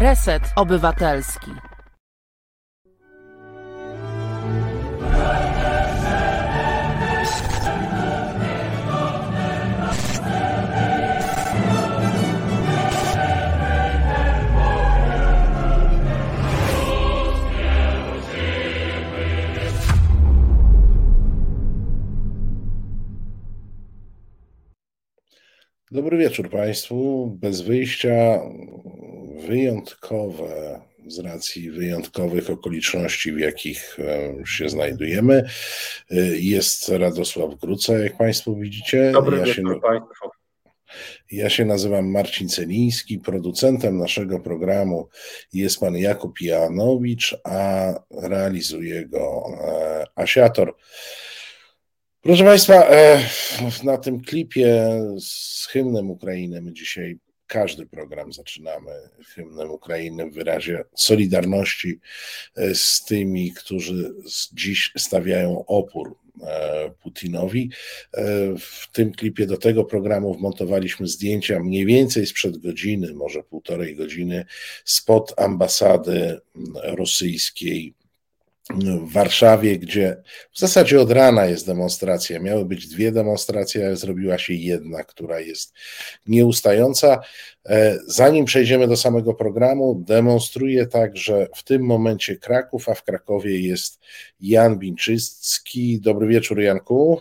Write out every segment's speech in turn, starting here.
Reset Obywatelski. Dobry wieczór Państwu. Bez wyjścia wyjątkowe z racji wyjątkowych okoliczności, w jakich e, się znajdujemy. E, jest Radosław Gruca, jak Państwo widzicie. Dobry ja wieczór się, Państwu. Ja się nazywam Marcin Celiński. Producentem naszego programu jest pan Jakub Janowicz, a realizuje go e, Asiator. Proszę Państwa, na tym klipie z hymnem Ukrainy my dzisiaj każdy program zaczynamy hymnem Ukrainy w wyrazie solidarności e, z tymi, którzy dziś stawiają opór e, Putinowi. E, w tym klipie do tego programu wmontowaliśmy zdjęcia mniej więcej sprzed godziny, może półtorej godziny, spod ambasady rosyjskiej w Warszawie, gdzie w zasadzie od rana jest demonstracja. Miały być dwie demonstracje, ale zrobiła się jedna, która jest nieustająca. E, zanim przejdziemy do samego programu, demonstruje także w tym momencie Kraków, a w Krakowie jest Jan Binczycki. Dobry wieczór, Janku.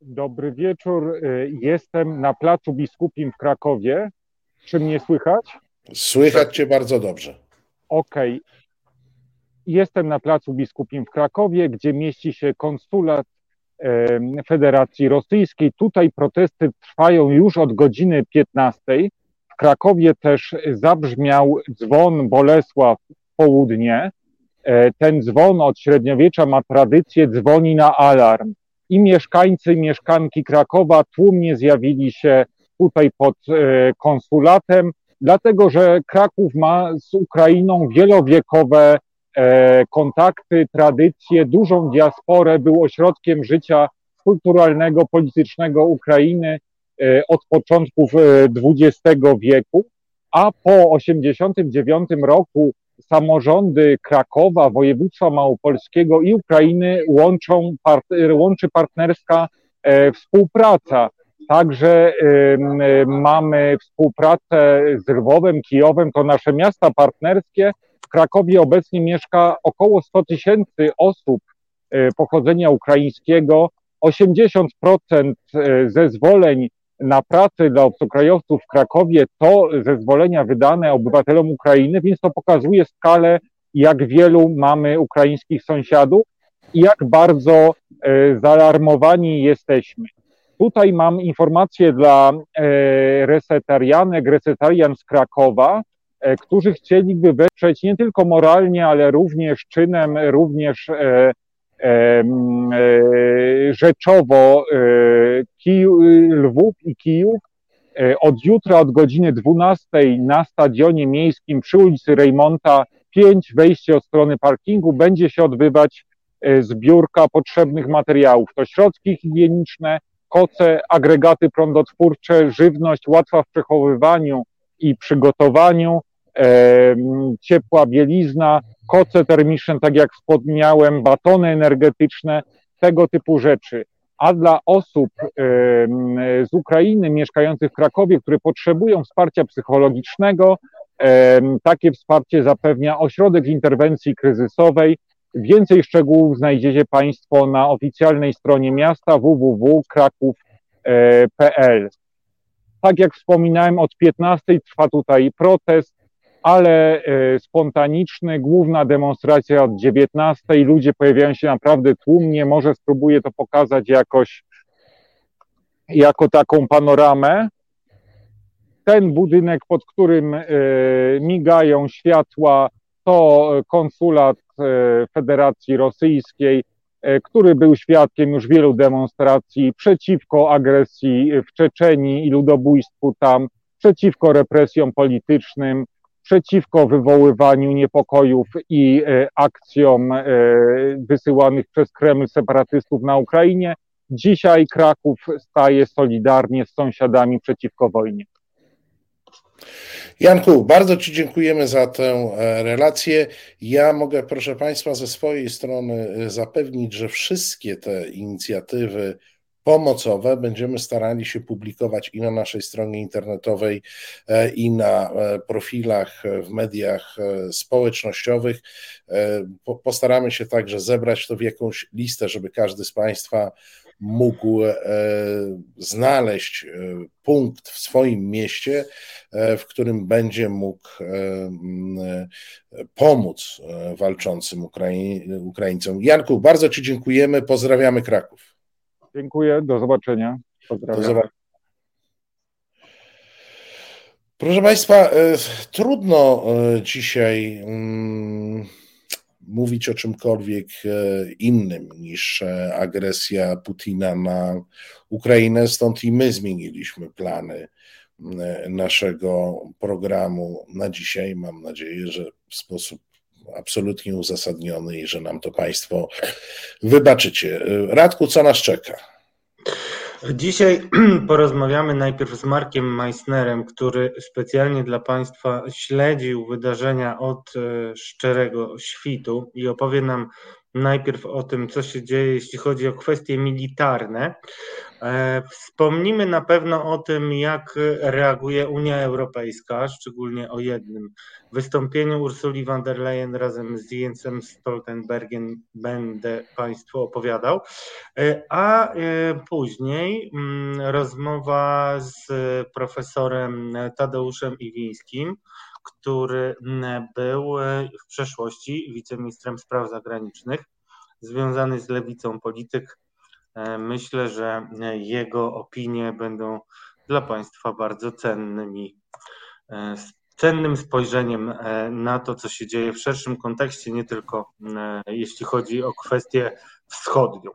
Dobry wieczór. E, jestem na Placu Biskupim w Krakowie. Czy mnie słychać? Słychać Cię bardzo dobrze. Okej. Okay. Jestem na Placu Biskupim w Krakowie, gdzie mieści się konsulat Federacji Rosyjskiej. Tutaj protesty trwają już od godziny 15. W Krakowie też zabrzmiał dzwon Bolesław w południe. E, ten dzwon od średniowiecza ma tradycję, dzwoni na alarm. I mieszkańcy, mieszkanki Krakowa tłumnie zjawili się tutaj pod e, konsulatem, dlatego że Kraków ma z Ukrainą wielowiekowe kontakty, tradycje, dużą diasporę, był ośrodkiem życia kulturalnego, politycznego Ukrainy e, od początków XX e, wieku, a po 1989 roku samorządy Krakowa, województwa małopolskiego i Ukrainy łączą, part, łączy partnerska współpraca. Także mamy współpracę z Lwowem, Kijowem, to nasze miasta partnerskie, w Krakowie obecnie mieszka około 100 tysięcy osób e, pochodzenia ukraińskiego. 80% e, zezwoleń na pracę dla obcokrajowców w Krakowie to zezwolenia wydane obywatelom Ukrainy, więc to pokazuje skalę, jak wielu mamy ukraińskich sąsiadów i jak bardzo e, zaalarmowani jesteśmy. Tutaj mam informację dla resetarianek, resetarian z Krakowa, którzy chcieliby wesprzeć nie tylko moralnie, ale również czynem, również e, e, e rzeczowo e, Lwów i Kijów. E, od jutra, od godziny 12 na stadionie miejskim przy ulicy Rejmonta 5, wejście od strony parkingu, będzie się odbywać zbiórka potrzebnych materiałów. To środki higieniczne, koce, agregaty prądotwórcze, żywność łatwa w przechowywaniu i przygotowaniu, ciepła bielizna, koce termiczne, tak jak wspomniałem, batony energetyczne, tego typu rzeczy. A dla osób z Ukrainy mieszkających w Krakowie, które potrzebują wsparcia psychologicznego, takie wsparcie zapewnia Ośrodek Interwencji Kryzysowej. Więcej szczegółów znajdziecie Państwo na oficjalnej stronie miasta www.kraków.pl. Tak jak wspominałem, od 15 trwa tutaj protest ale e, spontaniczny, główna demonstracja od 19. Ludzie pojawiają się naprawdę tłumnie. Może spróbuję to pokazać jakoś jako taką panoramę. Ten budynek, pod którym e, migają światła, to konsulat e, Federacji Rosyjskiej, który był świadkiem już wielu demonstracji przeciwko agresji w Czeczenii i ludobójstwu tam, przeciwko represjom politycznym, przeciwko wywoływaniu niepokojów i e, akcjom e, wysyłanych przez Kreml separatystów na Ukrainie. Dzisiaj Kraków staje solidarnie z sąsiadami przeciwko wojnie. Janku, bardzo Ci dziękujemy za tę e, relację. Ja mogę, proszę Państwa, ze swojej strony zapewnić, że wszystkie te inicjatywy pomocowe będziemy starali się publikować i na naszej stronie internetowej, e, i na profilach w mediach społecznościowych. Postaramy się także zebrać to w jakąś listę, żeby każdy z Państwa mógł e, znaleźć e, punkt w swoim mieście, e, w którym będzie mógł pomóc walczącym Ukraińcom. Janku, bardzo Ci dziękujemy. Pozdrawiamy Kraków. Dziękuję, do zobaczenia. Pozdrawiam. Do zobaczenia. Proszę Państwa, trudno dzisiaj mm, mówić o czymkolwiek e, innym niż e, agresja Putina na Ukrainę, stąd i my zmieniliśmy plany e, naszego programu na dzisiaj. Mam nadzieję, że w sposób absolutnie uzasadniony i że nam to Państwo wybaczycie. Radku, co nas czeka? Dzisiaj porozmawiamy najpierw z Markiem Meissnerem, który specjalnie dla Państwa śledził wydarzenia od e, szczerego świtu i opowie nam najpierw o tym, co się dzieje, jeśli chodzi o kwestie militarne. E, wspomnimy na pewno o tym, jak reaguje Unia Europejska, szczególnie o jednym wystąpieniu Ursuli von der Leyen razem z Jensem Stoltenbergiem będę Państwu opowiadał, e, a e, później mm, rozmowa z profesorem Tadeuszem Iwińskim, który mm, był w przeszłości wiceministrem spraw zagranicznych, związany z lewicą polityk. E, myślę, że jego opinie będą dla Państwa bardzo cennymi, e, cennym spojrzeniem e, na to, co się dzieje w szerszym kontekście, nie tylko jeśli chodzi o kwestię wschodnią.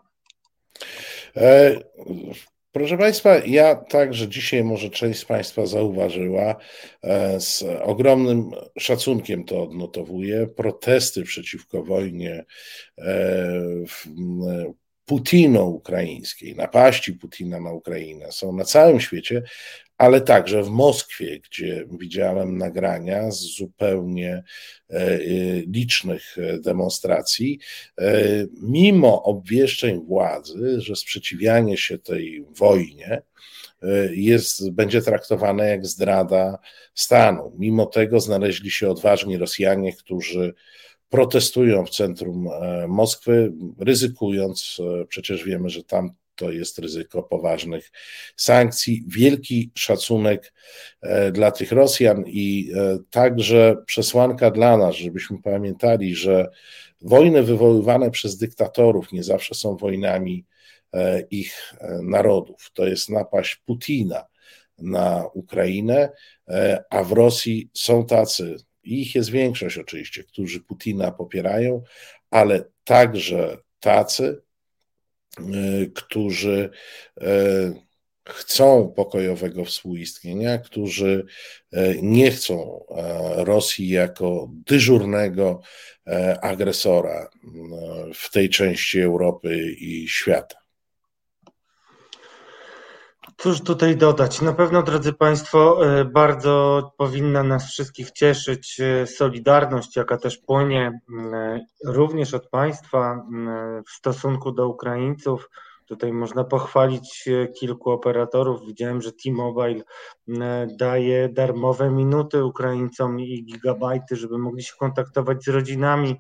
Proszę Państwa, ja także dzisiaj może część z Państwa zauważyła, e, z ogromnym szacunkiem to odnotowuję, protesty przeciwko wojnie e, Putino-ukraińskiej, napaści Putina na Ukrainę są na całym świecie, ale także w Moskwie, gdzie widziałem nagrania z zupełnie e, e, licznych e, demonstracji, mimo obwieszczeń władzy, że sprzeciwianie się tej wojnie jest, będzie traktowane jak zdrada stanu. Mimo tego znaleźli się odważni Rosjanie, którzy protestują w centrum Moskwy, ryzykując, przecież wiemy, że tam to jest ryzyko poważnych sankcji. Wielki szacunek e, dla tych Rosjan i e, także przesłanka dla nas, żebyśmy pamiętali, że wojny wywoływane przez dyktatorów nie zawsze są wojnami e, ich narodów. To jest napaść Putina na Ukrainę, a w Rosji są tacy, ich jest większość oczywiście, którzy Putina popierają, ale także tacy, którzy e, chcą pokojowego współistnienia, którzy e, nie chcą Rosji jako dyżurnego agresora w tej części Europy i świata. Cóż tutaj dodać? Na pewno, drodzy Państwo, e, bardzo powinna nas wszystkich cieszyć e, solidarność, jaka też płynie e, również od Państwa w stosunku do Ukraińców. Tutaj można pochwalić kilku operatorów. Widziałem, że T-Mobile daje darmowe minuty Ukraińcom i gigabajty, żeby mogli się kontaktować z rodzinami.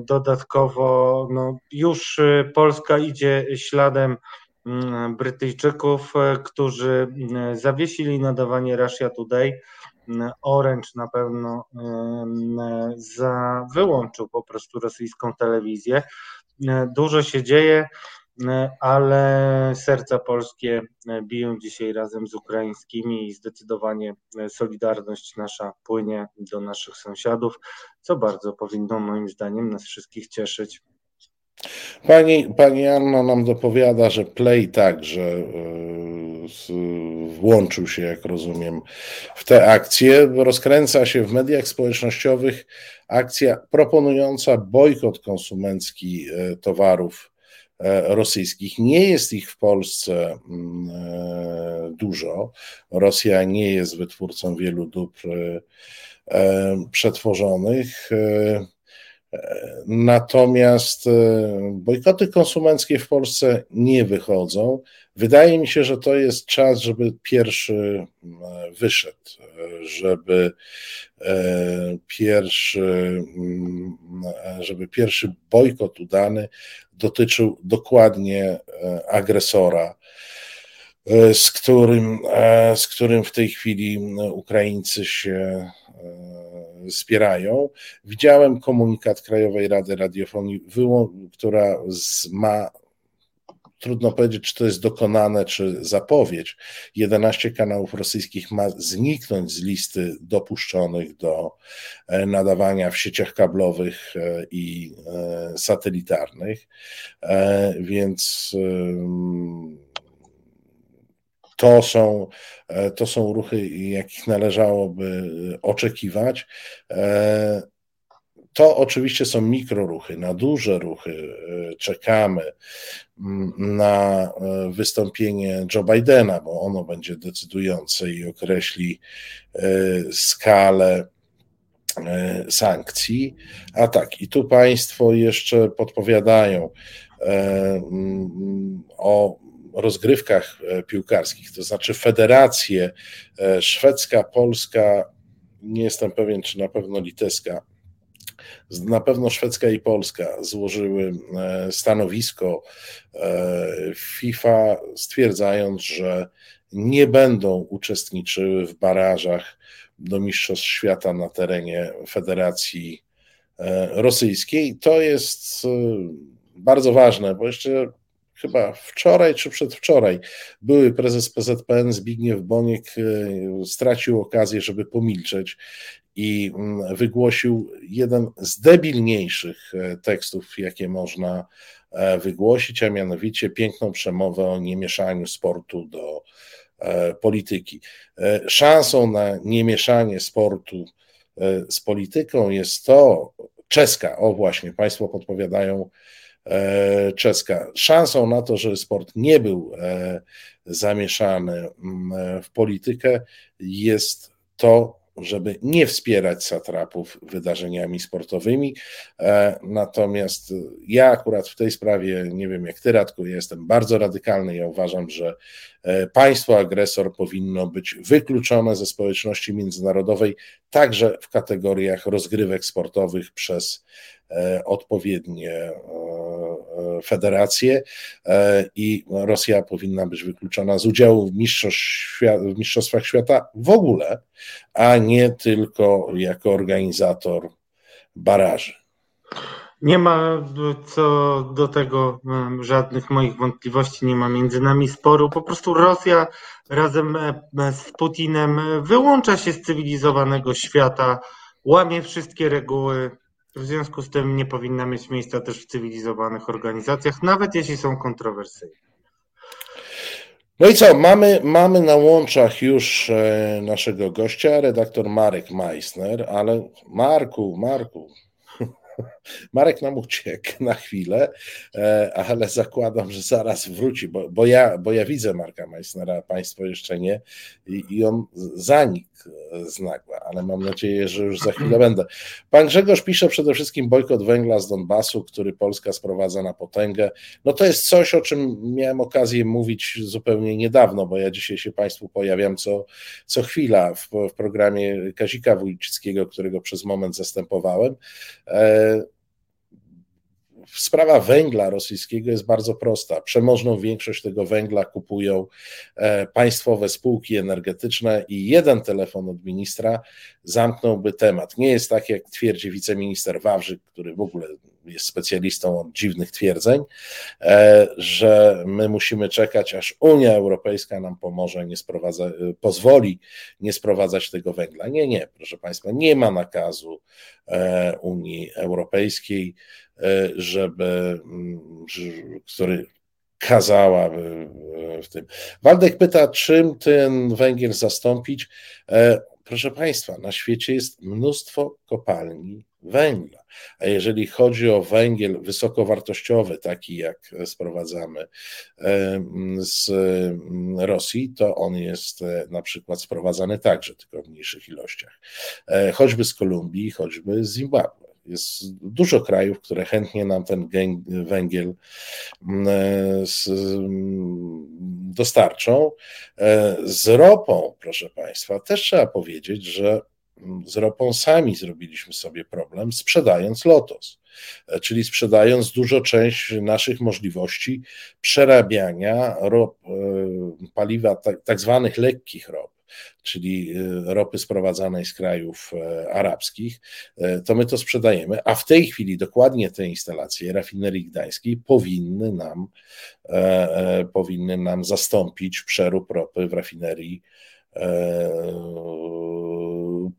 Dodatkowo no, już Polska idzie śladem Brytyjczyków, e, którzy mm, zawiesili nadawanie Russia Today. Mm, Orange na pewno za, wyłączył po prostu rosyjską telewizję. Dużo się dzieje, ale serca polskie biją dzisiaj razem z ukraińskimi i zdecydowanie solidarność nasza płynie do naszych sąsiadów, co bardzo powinno moim zdaniem nas wszystkich cieszyć. Pani, pani Anna nam dopowiada, że Play także e, włączył się, jak rozumiem, w tę akcję. Rozkręca się w mediach społecznościowych akcja proponująca bojkot konsumencki e, towarów rosyjskich. Nie jest ich w Polsce mm, dużo. Rosja nie jest wytwórcą wielu dóbr przetworzonych. Natomiast bojkoty konsumenckie w Polsce nie wychodzą. Wydaje mi się, że to jest czas, żeby pierwszy wyszedł, żeby e, pierwszy, mm, żeby pierwszy bojkot udany dotyczył dokładnie e, agresora, e, z którym, z którym w tej chwili Ukraińcy się wspierają. Widziałem komunikat Krajowej Rady Radiofonii, która ma trudno powiedzieć, czy to jest dokonane, czy zapowiedź. 11 kanałów rosyjskich ma zniknąć z listy dopuszczonych do e, nadawania w sieciach kablowych e, i e, satelitarnych, więc to są, to są ruchy, jakich należałoby oczekiwać. To oczywiście są mikroruchy. Na duże ruchy czekamy na e, wystąpienie Joe Bidena, bo ono będzie decydujące i określi e, skalę e, sankcji. A tak, i tu Państwo jeszcze podpowiadają o rozgrywkach piłkarskich, to znaczy federacje szwedzka, polska, nie jestem pewien, czy na pewno litewska, na pewno Szwedzka i Polska złożyły e, stanowisko e, FIFA, stwierdzając, że nie będą uczestniczyły w barażach do Mistrzostw Świata na terenie Federacji e, Rosyjskiej. To jest bardzo ważne, bo jeszcze chyba wczoraj czy przedwczoraj były prezes PZPN Zbigniew Boniek stracił okazję, żeby pomilczeć i mm, wygłosił jeden z debilniejszych e, tekstów, jakie można e, wygłosić, a mianowicie piękną przemowę o niemieszaniu sportu do e, polityki. Szansą na niemieszanie sportu z polityką jest to, czeska, o właśnie, Państwo podpowiadają czeska, szansą na to, że sport nie był zamieszany mm, w politykę jest to, żeby nie wspierać satrapów wydarzeniami sportowymi. E, natomiast ja akurat w tej sprawie, nie wiem jak ty, Radku, jestem bardzo radykalny. Ja uważam, że e, państwo agresor powinno być wykluczone ze społeczności międzynarodowej, także w kategoriach rozgrywek sportowych przez e, odpowiednie federacje i Rosja powinna być wykluczona z udziału w, w Mistrzostwach Świata w ogóle, a nie tylko jako organizator baraży. Nie ma co do tego żadnych moich wątpliwości, nie ma między nami sporu. Po prostu Rosja razem e, z Putinem wyłącza się z cywilizowanego świata, łamie wszystkie reguły, w związku z tym nie powinna mieć miejsca też w cywilizowanych organizacjach, nawet jeśli są kontrowersyjne. No i co, mamy, mamy na łączach już e, naszego gościa, redaktor Marek Meissner, ale Marku, Marku, Marek nam uciekł na chwilę, e, ale zakładam, że zaraz wróci, bo, bo, ja, bo ja widzę Marka Meissnera, Państwo jeszcze nie, i, i on zanikł z nagła, ale mam nadzieję, że już za chwilę będę. Pan Grzegorz pisze przede wszystkim bojkot węgla z Donbasu, który Polska sprowadza na potęgę. No to jest coś, o czym miałem okazję mówić zupełnie niedawno, bo ja dzisiaj się Państwu pojawiam co, co chwila w, w programie Kazika Wójcickiego, którego przez moment zastępowałem. E, sprawa węgla rosyjskiego jest bardzo prosta. Przemożną większość tego węgla kupują e, państwowe spółki energetyczne i jeden telefon od ministra zamknąłby temat. Nie jest tak, jak twierdzi wiceminister Wawrzyk, który w ogóle jest specjalistą od dziwnych twierdzeń, e, że my musimy czekać, aż Unia Europejska nam pomoże, nie sprowadza, e, pozwoli nie sprowadzać tego węgla. Nie, nie, proszę Państwa, nie ma nakazu Unii Europejskiej. E, żeby, mm, który kazałaby w tym. Waldek pyta, czym ten węgiel zastąpić? Proszę Państwa, na świecie jest mnóstwo kopalni węgla. A jeżeli chodzi o węgiel wysokowartościowy, taki jak sprowadzamy z Rosji, to on jest e, na przykład sprowadzany także, tylko w mniejszych ilościach. E, choćby z Kolumbii, choćby z Zimbabwe. Jest dużo krajów, które chętnie nam ten węgiel e, dostarczą. Z ropą, proszę Państwa, też trzeba powiedzieć, że z ropą sami zrobiliśmy sobie problem, sprzedając Lotos, e, czyli sprzedając dużo część naszych możliwości przerabiania rop, e, paliwa, tak, tak zwanych lekkich rop, czyli e, ropy sprowadzanej z krajów arabskich, to my to sprzedajemy, a w tej chwili dokładnie te instalacje rafinerii gdańskiej powinny nam, powinny nam zastąpić przerób ropy w rafinerii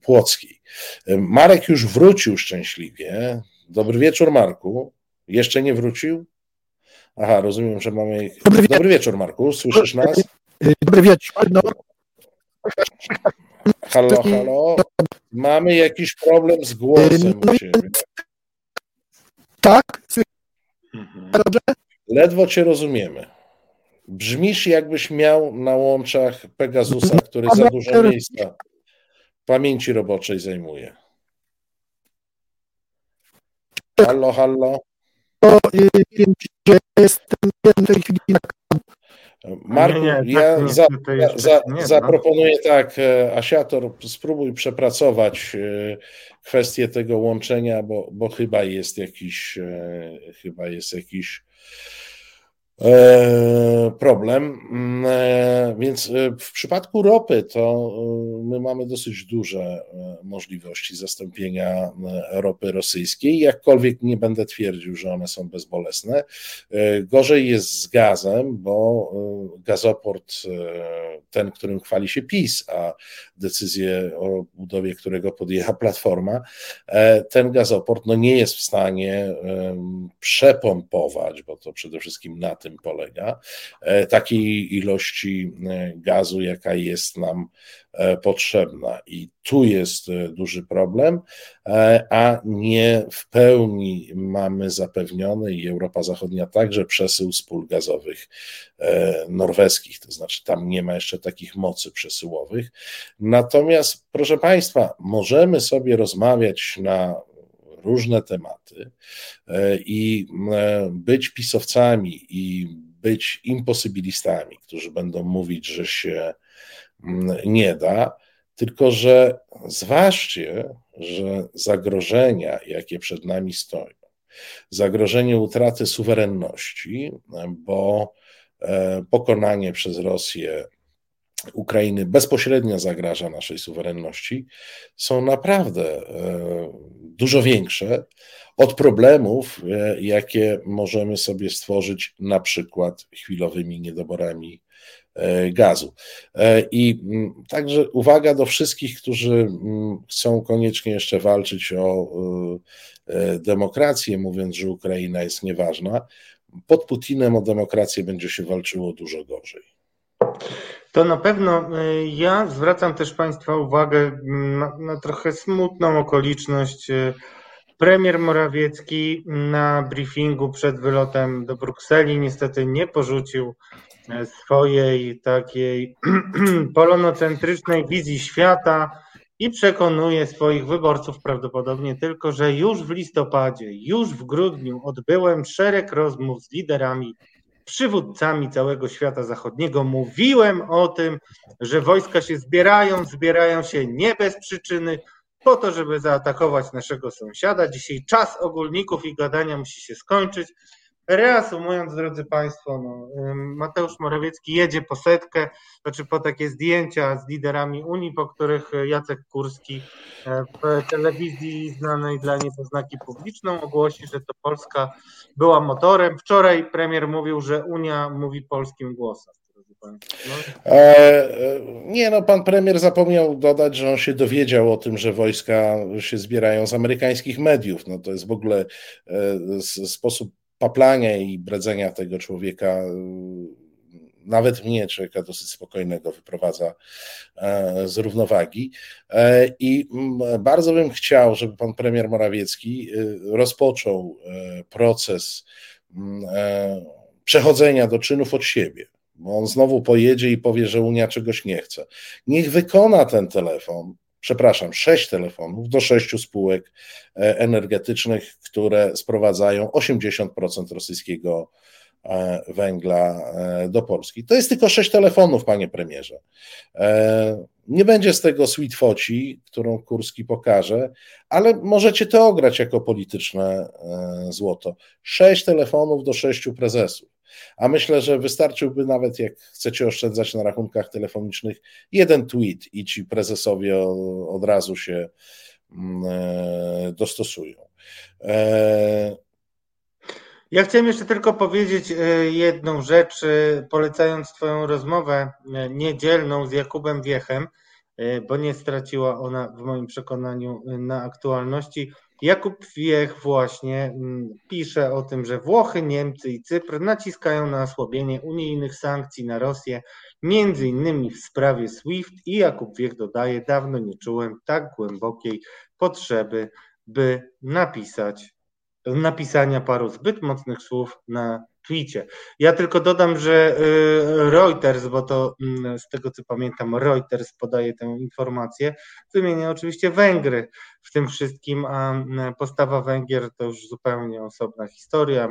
Płockiej. Marek już wrócił szczęśliwie. Dobry wieczór, Marku. Jeszcze nie wrócił? Aha, rozumiem, że mamy. Dobry, wie... Dobry wieczór, Marku. Słyszysz nas? Dobry wieczór. No. Halo, halo. Mamy jakiś problem z głosem u no ciebie. Tak? Mhm. Dobrze? Ledwo cię rozumiemy. Brzmisz, jakbyś miał na łączach Pegasusa, który za dużo miejsca pamięci roboczej zajmuje. Hallo, hallo. To wiem, że jestem w tej chwili na Marku, nie, nie, ja tak, za, za, nie, zaproponuję tak, e, Asiator, spróbuj przepracować e, kwestię tego łączenia, bo, bo chyba jest jakiś, e, chyba jest jakiś problem. Mm, e, więc e, w przypadku ropy to my mamy dosyć duże możliwości zastąpienia ropy rosyjskiej. Jakkolwiek nie będę twierdził, że one są bezbolesne. Gorzej jest z gazem, bo gazoport, ten, którym chwali się PiS, a decyzję o budowie którego podjęła Platforma, ten gazoport no nie jest w stanie przepompować, bo to przede wszystkim na tym polega, e, takiej ilości e, gazu, jaka jest nam e, potrzebna. I tu jest duży problem, a nie w pełni mamy zapewniony i Europa Zachodnia także przesył z gazowych norweskich, to znaczy tam nie ma jeszcze takich mocy przesyłowych. Natomiast, proszę Państwa, możemy sobie rozmawiać na różne tematy e, i e, być pisowcami i być imposybilistami, którzy będą mówić, że się mm, nie da, tylko że zważcie, że zagrożenia, jakie przed nami stoją, zagrożenie utraty suwerenności, bo e, pokonanie przez Rosję Ukrainy bezpośrednio zagraża naszej suwerenności, są naprawdę dużo większe od problemów, e, jakie możemy sobie stworzyć na przykład chwilowymi niedoborami e, gazu. E, I mm, także uwaga do wszystkich, którzy mm, chcą koniecznie jeszcze walczyć o demokrację, mówiąc, że Ukraina jest nieważna. Pod Putinem o demokrację będzie się walczyło dużo gorzej. To na pewno y, ja zwracam też Państwa uwagę na, na trochę smutną okoliczność. Y, premier Morawiecki na briefingu przed wylotem do Brukseli niestety nie porzucił y, swojej takiej polonocentrycznej wizji świata i przekonuje swoich wyborców prawdopodobnie tylko, że już w listopadzie, już w grudniu odbyłem szereg rozmów z liderami przywódcami całego świata zachodniego. Mówiłem o tym, że wojska się zbierają, zbierają się nie bez przyczyny, po to, żeby zaatakować naszego sąsiada. Dzisiaj czas ogólników i gadania musi się skończyć. Reasumując, drodzy Państwo, no, Mateusz Morawiecki jedzie po setkę, znaczy po takie zdjęcia z liderami Unii, po których Jacek Kurski e, w telewizji znanej dla niepoznaki publiczną ogłosi, że to Polska była motorem. Wczoraj premier mówił, że Unia mówi polskim głosem. No. E, nie, no pan premier zapomniał dodać, że on się dowiedział o tym, że wojska się zbierają z amerykańskich mediów. No to jest w ogóle e, sposób paplania i bredzenia tego człowieka nawet mnie, człowieka dosyć spokojnego, wyprowadza e, z równowagi. E, I bardzo bym chciał, żeby pan premier Morawiecki e, rozpoczął proces przechodzenia do czynów od siebie, bo on znowu pojedzie i powie, że Unia czegoś nie chce. Niech wykona ten telefon, przepraszam, sześć telefonów do sześciu spółek energetycznych, które sprowadzają 80% rosyjskiego E, węgla e, do Polski. To jest tylko sześć telefonów, panie premierze. E, nie będzie z tego sweet foci, którą Kurski pokaże, ale możecie to ograć jako polityczne złoto. Sześć telefonów do sześciu prezesów. A myślę, że wystarczyłby nawet, jak chcecie oszczędzać na rachunkach telefonicznych, jeden tweet i ci prezesowie od razu się mm, dostosują. Ja chciałem jeszcze tylko powiedzieć e, jedną rzecz, e, polecając Twoją rozmowę e, niedzielną z Jakubem Wiechem, bo nie straciła ona w moim przekonaniu na aktualności. Jakub Wiech właśnie mm, pisze o tym, że Włochy, Niemcy i Cypr naciskają na osłabienie unijnych sankcji na Rosję, między innymi w sprawie SWIFT i Jakub Wiech dodaje, dawno nie czułem tak głębokiej potrzeby, by napisać napisania paru zbyt mocnych słów na twicie. Ja tylko dodam, że y, Reuters, bo to mm, z tego co pamiętam, Reuters podaje tę informację, wymienia oczywiście Węgry w tym wszystkim, a postawa Węgier to już zupełnie osobna historia.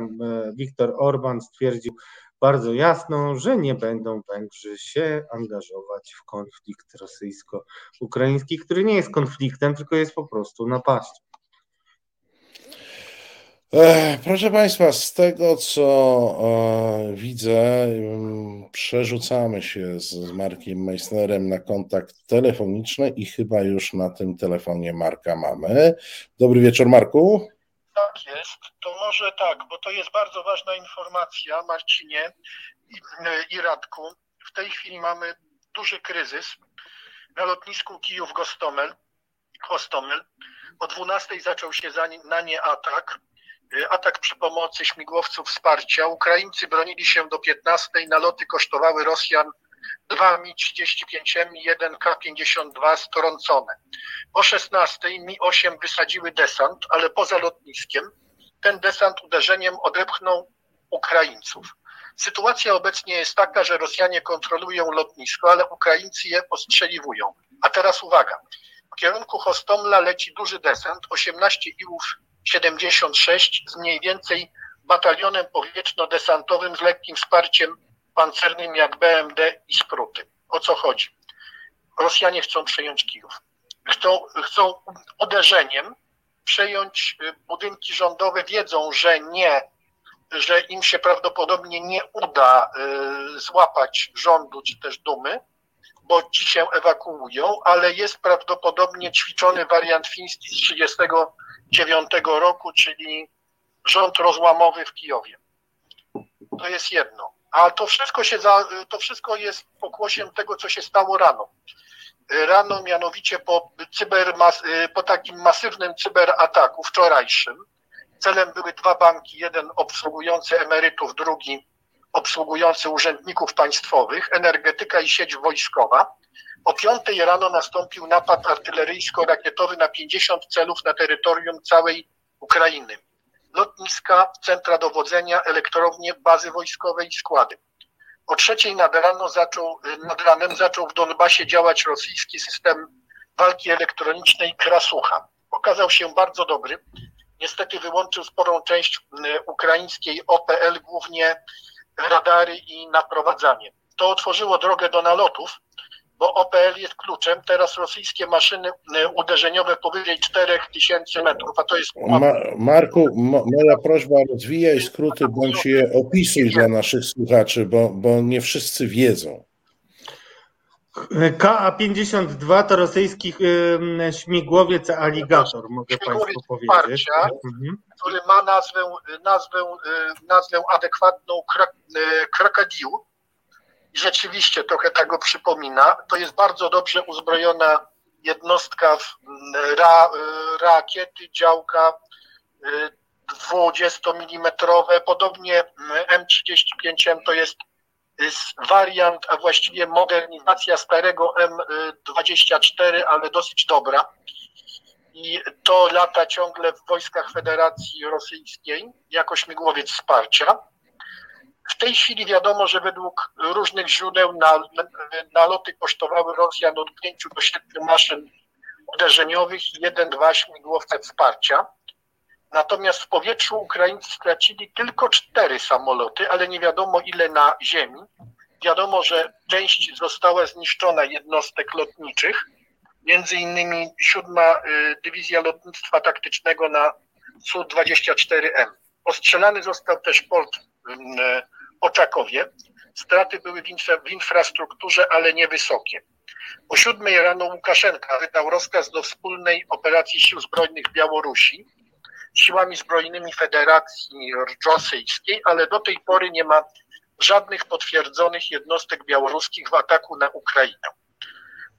Viktor Orban stwierdził bardzo jasno, że nie będą Węgrzy się angażować w konflikt rosyjsko-ukraiński, który nie jest konfliktem, tylko jest po prostu napaścią. Proszę Państwa, z tego co e, widzę, przerzucamy się z Markiem Meissnerem na kontakt telefoniczny i chyba już na tym telefonie Marka mamy. Dobry wieczór, Marku. Tak jest, to może tak, bo to jest bardzo ważna informacja, Marcinie i, i Radku. W tej chwili mamy duży kryzys na lotnisku Kijów-Gostomel. Gostomel. O 12 zaczął się na nie atak atak przy pomocy śmigłowców wsparcia. Ukraińcy bronili się do 15. Naloty kosztowały Rosjan 2 Mi-35M i 1 K-52 strącone. O 16 Mi-8 wysadziły desant, ale poza lotniskiem. Ten desant uderzeniem odepchnął Ukraińców. Sytuacja obecnie jest taka, że Rosjanie kontrolują lotnisko, ale Ukraińcy je ostrzeliwują. A teraz uwaga. W kierunku Hostomla leci duży desant, 18 iłów 76 z mniej więcej batalionem powietrzno-desantowym z lekkim wsparciem pancernym jak BMD i Skróty. O co chodzi? Rosjanie chcą przejąć Kijów. Chcą, chcą uderzeniem przejąć y, budynki rządowe, wiedzą, że nie, że im się prawdopodobnie nie uda y, złapać rządu czy też dumy, bo ci się ewakuują, ale jest prawdopodobnie ćwiczony wariant fiński z 30 2009 roku, czyli rząd rozłamowy w Kijowie. To jest jedno. A to wszystko, się za, to wszystko jest pokłosiem tego, co się stało rano. Rano mianowicie po, cybermas, po takim masywnym cyberataku wczorajszym. Celem były dwa banki, jeden obsługujący emerytów, drugi obsługujący urzędników państwowych, energetyka i sieć wojskowa. O 5 rano nastąpił napad artyleryjsko-rakietowy na 50 celów na terytorium całej Ukrainy. Lotniska, centra dowodzenia, elektrownie, bazy wojskowe i składy. O trzeciej nad, rano zaczął, nad ranem zaczął w Donbasie działać rosyjski system walki elektronicznej Krasucha. Okazał się bardzo dobry. Niestety wyłączył sporą część ukraińskiej OPL, głównie radary i naprowadzanie. To otworzyło drogę do nalotów, bo OPL jest kluczem. Teraz rosyjskie maszyny e, uderzeniowe powyżej 4000 metrów, a to jest. Ma, Marku, moja prośba, rozwijaj skróty bądź je opisuj dla naszych słuchaczy, bo, bo nie wszyscy wiedzą. KA-52 to rosyjski y, śmigłowiec aligator, mogę Państwu powiedzieć. Mhm. Który ma nazwę, nazwę, y, nazwę adekwatną Krakadiu i rzeczywiście trochę tego przypomina. To jest bardzo dobrze uzbrojona jednostka w ra, rakiety, działka, y, 20 mm, podobnie M35M to jest wariant, a właściwie modernizacja starego M24, ale dosyć dobra. I to lata ciągle w wojskach Federacji Rosyjskiej jako śmigłowiec wsparcia. W tej chwili wiadomo, że według różnych źródeł naloty kosztowały Rosjan od 5 do 7 maszyn uderzeniowych i jeden, dwa śmigłowce wsparcia. Natomiast w powietrzu Ukraińcy stracili tylko cztery samoloty, ale nie wiadomo ile na ziemi. Wiadomo, że część została zniszczona jednostek lotniczych, między innymi siódma y, Dywizja Lotnictwa Taktycznego na Su-24M. Ostrzelany został też port y, Oczakowie. Straty były w infrastrukturze, ale niewysokie. O siódmej rano Łukaszenka wydał rozkaz do wspólnej operacji sił zbrojnych Białorusi siłami zbrojnymi Federacji Rosyjskiej, ale do tej pory nie ma żadnych potwierdzonych jednostek białoruskich w ataku na Ukrainę.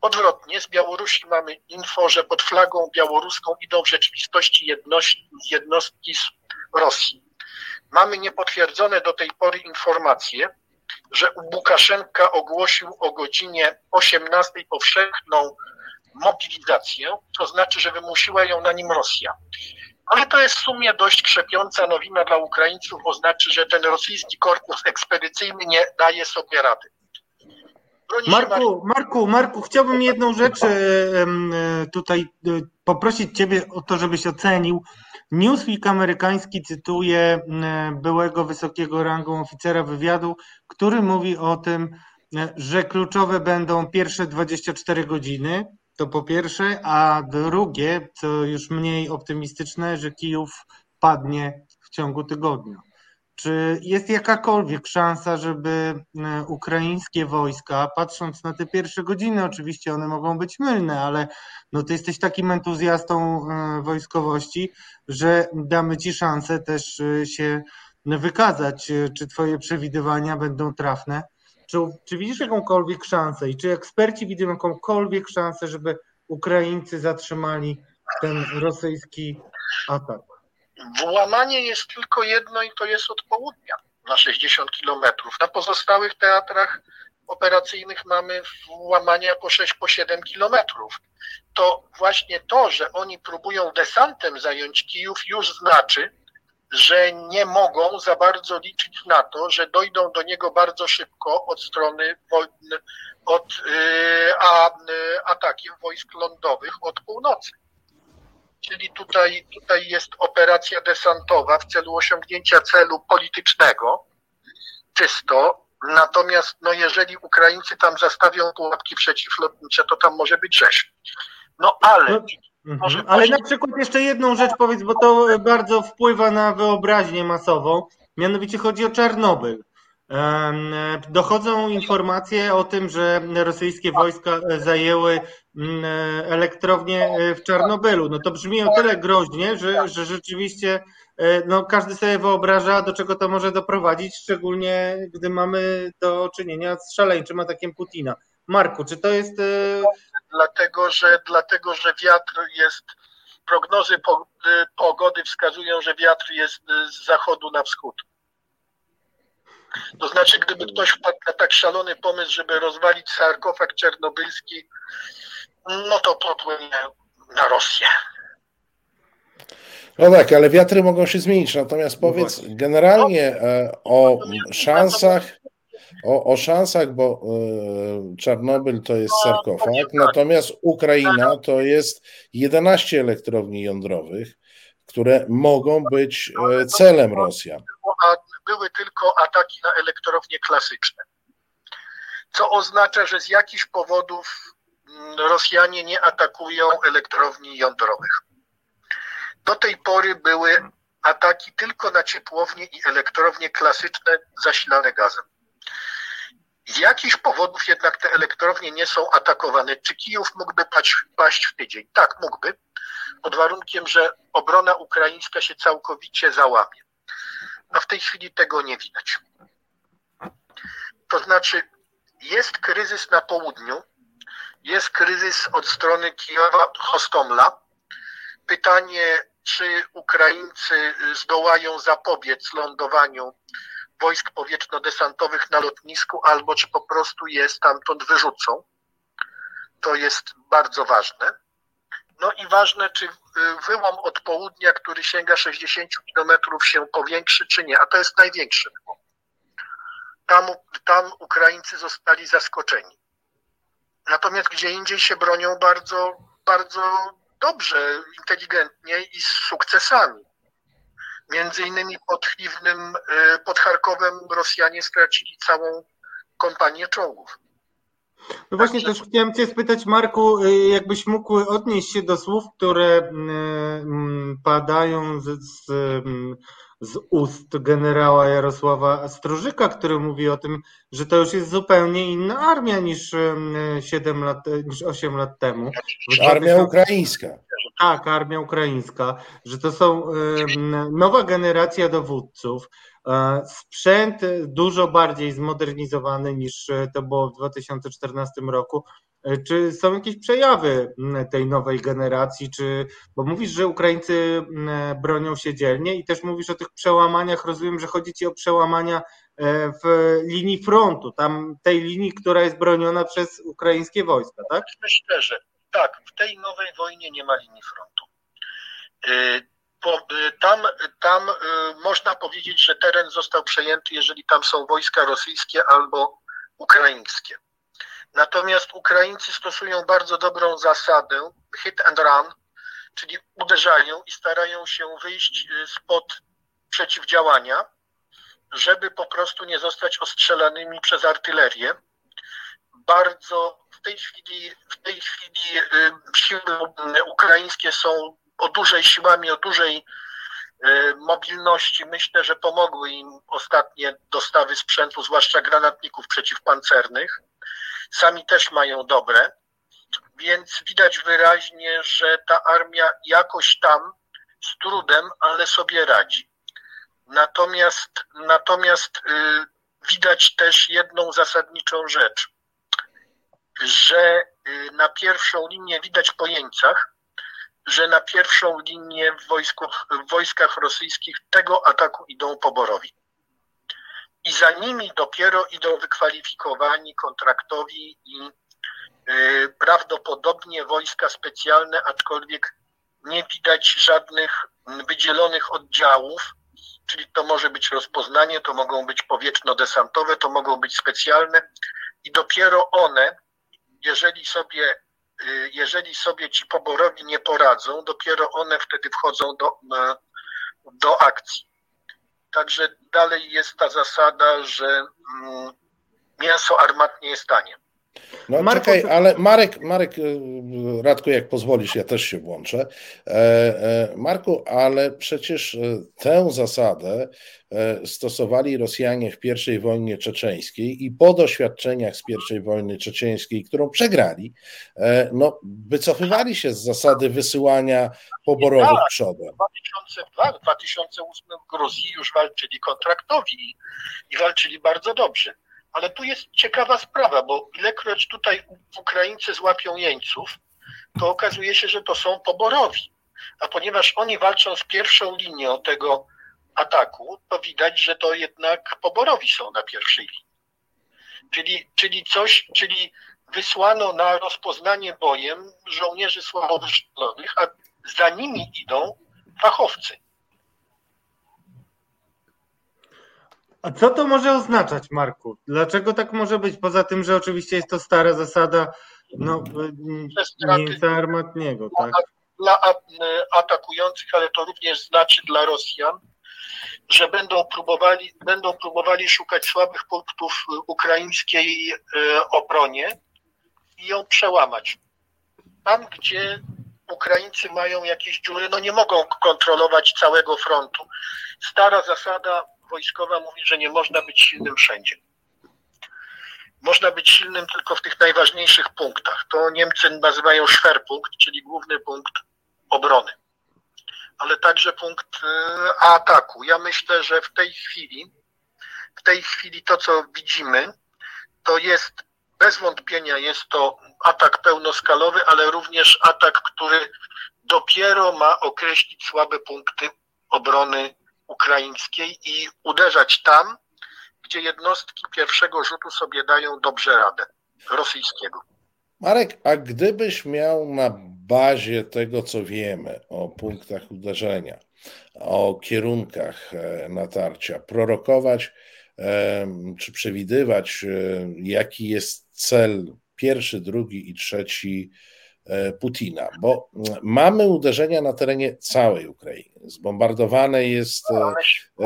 Odwrotnie, z Białorusi mamy info, że pod flagą białoruską idą w rzeczywistości jednostki z Rosji. Mamy niepotwierdzone do tej pory informacje, że Łukaszenka ogłosił o godzinie 18 powszechną mobilizację, to znaczy, że wymusiła ją na nim Rosja. Ale to jest w sumie dość krzepiąca nowina dla Ukraińców, bo znaczy, że ten rosyjski korpus ekspedycyjny nie daje sobie rady. Marku, Marku, Marku, chciałbym jedną rzecz e, e, tutaj e, poprosić Ciebie o to, żebyś ocenił. Newsweek amerykański cytuje byłego wysokiego rangą oficera wywiadu, który mówi o tym, że kluczowe będą pierwsze 24 godziny, to po pierwsze, a drugie, co już mniej optymistyczne, że Kijów padnie w ciągu tygodnia. Czy jest jakakolwiek szansa, żeby e, ukraińskie wojska, patrząc na te pierwsze godziny, oczywiście one mogą być mylne, ale no ty jesteś takim entuzjastą e, wojskowości, że damy ci szansę też e, się wykazać, czy twoje przewidywania będą trafne? Czy, czy widzisz jakąkolwiek szansę i czy eksperci widzą jakąkolwiek szansę, żeby Ukraińcy zatrzymali ten rosyjski atak? Włamanie jest tylko jedno i to jest od południa na 60 kilometrów. Na pozostałych teatrach operacyjnych mamy włamania po 6, po 7 kilometrów. To właśnie to, że oni próbują desantem zająć Kijów już znaczy, że nie mogą za bardzo liczyć na to, że dojdą do niego bardzo szybko od strony od y, a, y, atakiem wojsk lądowych od północy. Czyli tutaj, tutaj jest operacja desantowa w celu osiągnięcia celu politycznego, czysto. Natomiast no, jeżeli Ukraińcy tam zastawią pułapki przeciwlotnicze, to tam może być rzeź. No ale no, Mhm. Ale na przykład jeszcze jedną rzecz powiedz, bo to bardzo wpływa na wyobraźnię masową. Mianowicie chodzi o Czarnobyl. Dochodzą informacje o tym, że rosyjskie wojska zajęły mm, elektrownię e, w Czarnobylu. No to brzmi o tyle groźnie, że, że rzeczywiście e, no, każdy sobie wyobraża, do czego to może doprowadzić, szczególnie gdy mamy do czynienia z szaleńczym atakiem Putina. Marku, czy to jest e, dlatego że, dlatego, że wiatr jest, prognozy pogody wskazują, że wiatr jest z zachodu na wschód. To znaczy, gdyby ktoś wpadł na tak szalony pomysł, żeby rozwalić sarkofag czernobylski, no to popłynie na Rosję. No tak, ale wiatry mogą się zmienić. Natomiast powiedz generalnie e, o szansach o, o szansach, bo y, Czarnobyl to jest sarkofag, natomiast Ukraina to jest 11 elektrowni jądrowych, które mogą być y, celem Rosjan. Były tylko ataki na elektrownie klasyczne, co oznacza, że z jakichś powodów mm, Rosjanie nie atakują elektrowni jądrowych. Do tej pory były ataki tylko na ciepłownie i elektrownie klasyczne zasilane gazem. Z jakichś powodów jednak te elektrownie nie są atakowane. Czy Kijów mógłby paść, paść w tydzień? Tak, mógłby, pod warunkiem, że obrona ukraińska się całkowicie załamie. No w tej chwili tego nie widać. To znaczy, jest kryzys na południu, jest kryzys od strony Kijowa, Hostomla, pytanie, czy Ukraińcy zdołają zapobiec lądowaniu wojsk powietrzno-desantowych na lotnisku, albo czy po prostu je stamtąd wyrzucą. To jest bardzo ważne. No i ważne, czy wyłom od południa, który sięga 60 kilometrów się powiększy, czy nie, a to jest największy wyłom. Tam, tam Ukraińcy zostali zaskoczeni. Natomiast gdzie indziej się bronią bardzo, bardzo dobrze, inteligentnie i z sukcesami. Między innymi pod Chliwnym, y, pod Charkowem Rosjanie stracili całą kompanię czołgów. No właśnie też chciałem Cię spytać, Marku, y, jakbyś mógł odnieść się do słów, które y, mm, padają z, z, mm, z ust generała Jarosława Strożyka, który mówi o tym, że to już jest zupełnie inna armia niż 7 lat, niż 8 lat temu. Armia ukraińska. Tak, armia ukraińska, że to są nowa generacja dowódców, sprzęt dużo bardziej zmodernizowany niż to było w 2014 roku. E, czy są jakieś przejawy tej nowej generacji? Czy, bo mówisz, że Ukraińcy bronią się dzielnie i też mówisz o tych przełamaniach. Rozumiem, że chodzi ci o przełamania e, w linii frontu, tam tej linii, która jest broniona przez ukraińskie wojska, tak? Myślę, że tak, w tej nowej wojnie nie ma linii frontu. Y, y, tam, tam y, można powiedzieć, że teren został przejęty, jeżeli tam są wojska rosyjskie albo ukraińskie. Natomiast Ukraińcy stosują bardzo dobrą zasadę hit and run, czyli uderzają i starają się wyjść spod przeciwdziałania, żeby po prostu nie zostać ostrzelanymi przez artylerię. Bardzo w tej chwili, w tej chwili siły ukraińskie są o dużej siłami, o dużej mobilności. Myślę, że pomogły im ostatnie dostawy sprzętu, zwłaszcza granatników przeciwpancernych sami też mają dobre, więc widać wyraźnie, że ta armia jakoś tam z trudem, ale sobie radzi. Natomiast, natomiast y, widać też jedną zasadniczą rzecz, że y, na pierwszą linię widać po jeńcach, że na pierwszą linię w, wojsku, w wojskach rosyjskich tego ataku idą poborowi. I za nimi dopiero idą wykwalifikowani kontraktowi i y, prawdopodobnie wojska specjalne, aczkolwiek nie widać żadnych wydzielonych oddziałów, czyli to może być rozpoznanie, to mogą być powietrzno-desantowe, to mogą być specjalne. I dopiero one, jeżeli sobie, jeżeli sobie ci poborowi nie poradzą, dopiero one wtedy wchodzą do, do akcji. Także dalej jest ta zasada, że mm, mięso armatnie jest tanie. No Marku, czekaj, ale Marek, Marek, y, Radku, jak pozwolisz, ja też się włączę. E, e, Marku, ale przecież e, tę zasadę stosowali Rosjanie w I wojnie czeczeńskiej i po doświadczeniach z I wojny czeczeńskiej, którą przegrali, no, wycofywali się z zasady wysyłania poborowych tak, przodem. W 2008 w Gruzji już walczyli kontraktowi i walczyli bardzo dobrze. Ale tu jest ciekawa sprawa, bo ilekroć tutaj Ukraińcy złapią jeńców, to okazuje się, że to są poborowi. A ponieważ oni walczą z pierwszą linią tego ataku, to widać, że to jednak poborowi są na pierwszej linii. Czyli, czyli coś, czyli wysłano na rozpoznanie bojem żołnierzy słabo wyszkolonych, a za nimi idą fachowcy. A co to może oznaczać, Marku? Dlaczego tak może być? Poza tym, że oczywiście jest to stara zasada no, mięsa armatniego, tak? Dla atakujących, ale to również znaczy dla Rosjan, że będą próbowali, będą próbowali szukać słabych punktów ukraińskiej e, obronie i ją przełamać. Tam, gdzie Ukraińcy mają jakieś dziury, no nie mogą kontrolować całego frontu. Stara zasada wojskowa mówi, że nie można być silnym wszędzie. Można być silnym tylko w tych najważniejszych punktach. To Niemcy nazywają Schwerpunkt, czyli główny punkt obrony, ale także punkt y, ataku. Ja myślę, że w tej chwili, w tej chwili to, co widzimy, to jest bez wątpienia jest to atak pełnoskalowy, ale również atak, który dopiero ma określić słabe punkty obrony ukraińskiej i uderzać tam, gdzie jednostki pierwszego rzutu sobie dają dobrze radę rosyjskiego. Marek, a gdybyś miał na bazie tego, co wiemy o punktach uderzenia, o kierunkach e, natarcia, prorokować czy przewidywać, e, jaki jest cel pierwszy, drugi i trzeci E, Putina, bo mm, mamy uderzenia na terenie całej Ukrainy. Zbombardowane jest, e,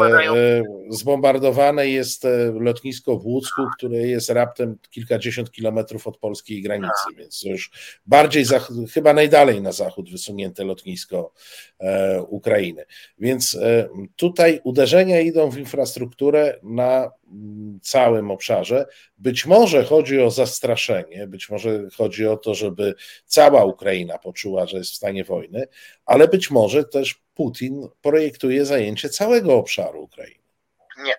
e, zbombardowane jest lotnisko w Łucku, które jest raptem kilkadziesiąt kilometrów od polskiej granicy, więc już bardziej, chyba najdalej na zachód wysunięte lotnisko Ukrainy. Więc tutaj uderzenia idą w infrastrukturę na całym obszarze. Być może chodzi o zastraszenie, być może chodzi o to, żeby cała Ukraina poczuła, że jest w stanie wojny, ale być może też Putin projektuje zajęcie całego obszaru Ukrainy. Nie.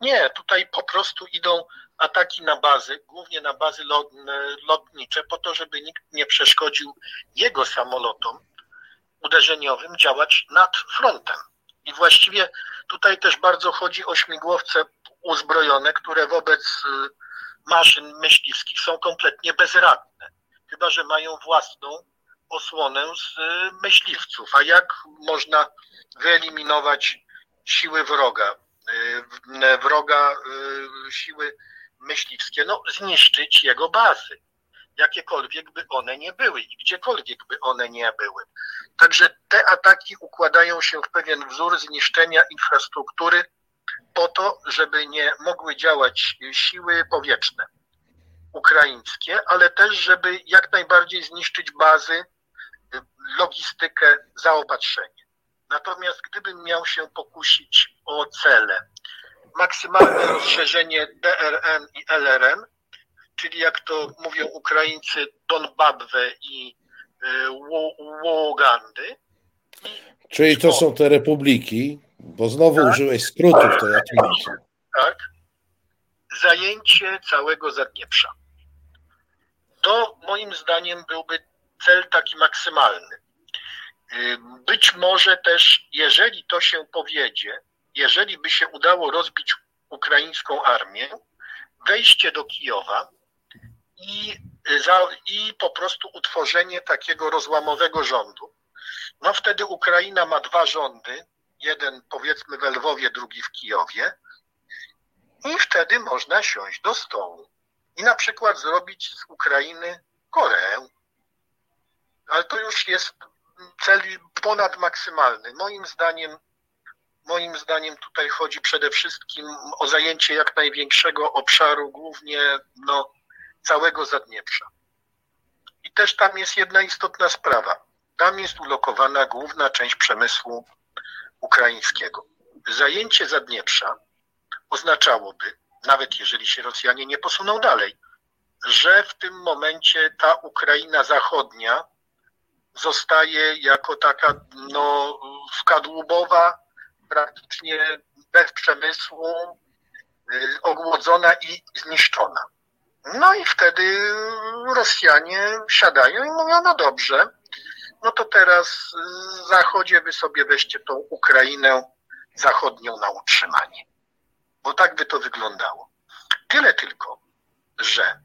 Nie, tutaj po prostu idą ataki na bazy, głównie na bazy lotnicze, po to, żeby nikt nie przeszkodził jego samolotom uderzeniowym działać nad frontem. I właściwie tutaj też bardzo chodzi o śmigłowce uzbrojone, które wobec y, maszyn myśliwskich są kompletnie bezradne, chyba że mają własną osłonę z y, myśliwców. A jak można wyeliminować siły wroga, y, wroga siły myśliwskie? No, zniszczyć jego bazy, jakiekolwiek by one nie były i gdziekolwiek by one nie były. Także te ataki układają się w pewien wzór zniszczenia infrastruktury po to, żeby nie mogły działać siły powietrzne ukraińskie, ale też, żeby jak najbardziej zniszczyć bazy, logistykę, zaopatrzenie. Natomiast gdybym miał się pokusić o cele, maksymalne rozszerzenie DRN i LRN, czyli jak to mówią Ukraińcy, Donbabwe i y, Łogandy. Czyli to są te republiki, bo znowu tak, użyłeś skrótów, to ja tłumaczę. Tak. Zajęcie całego Zadnieprza. To moim zdaniem byłby cel taki maksymalny. Y, być może też, jeżeli to się powiedzie, jeżeli by się udało rozbić ukraińską armię, wejście do Kijowa i, za, i po prostu utworzenie takiego rozłamowego rządu, no wtedy Ukraina ma dwa rządy, jeden powiedzmy w Lwowie, drugi w Kijowie i wtedy można siąść do stołu i na przykład zrobić z Ukrainy Koreę. Ale to już jest cel ponadmaksymalny. Moim zdaniem, moim zdaniem tutaj chodzi przede wszystkim o zajęcie jak największego obszaru, głównie no, całego Zadnieprza. I też tam jest jedna istotna sprawa. Tam jest ulokowana główna część przemysłu ukraińskiego. Zajęcie Zadnieprza oznaczałoby, nawet jeżeli się Rosjanie nie posuną dalej, że w tym momencie ta Ukraina zachodnia zostaje jako taka no, skadłubowa, praktycznie bez przemysłu, y, ogłodzona i zniszczona. No i wtedy Rosjanie siadają i mówią, no dobrze, no to teraz w Zachodzie wy sobie weźcie tą Ukrainę zachodnią na utrzymanie. Bo tak by to wyglądało. Tyle tylko, że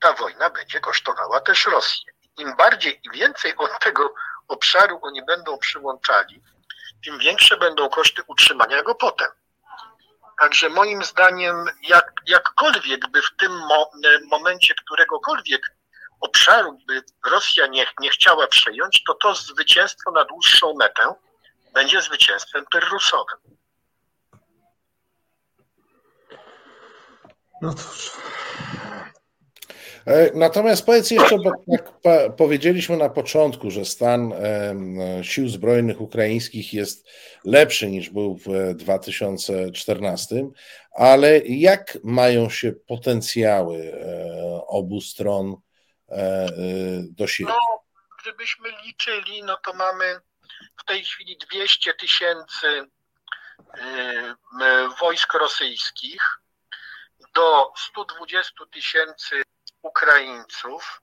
ta wojna będzie kosztowała też Rosję. Im bardziej i więcej od tego obszaru oni będą przyłączali, tym większe będą koszty utrzymania go potem. Także moim zdaniem, jak, jakkolwiek by w tym mo momencie któregokolwiek obszaru by Rosja nie, nie chciała przejąć, to to zwycięstwo na dłuższą metę będzie zwycięstwem pyrrusowym. No cóż. E, natomiast powiedz jeszcze, bo jak powiedzieliśmy na początku, że stan sił zbrojnych ukraińskich jest lepszy niż był w 2014, ale jak mają się potencjały e, obu stron e, do siebie? No, gdybyśmy liczyli, no to mamy w tej chwili 200 tysięcy wojsk rosyjskich do 120 tysięcy Ukraińców,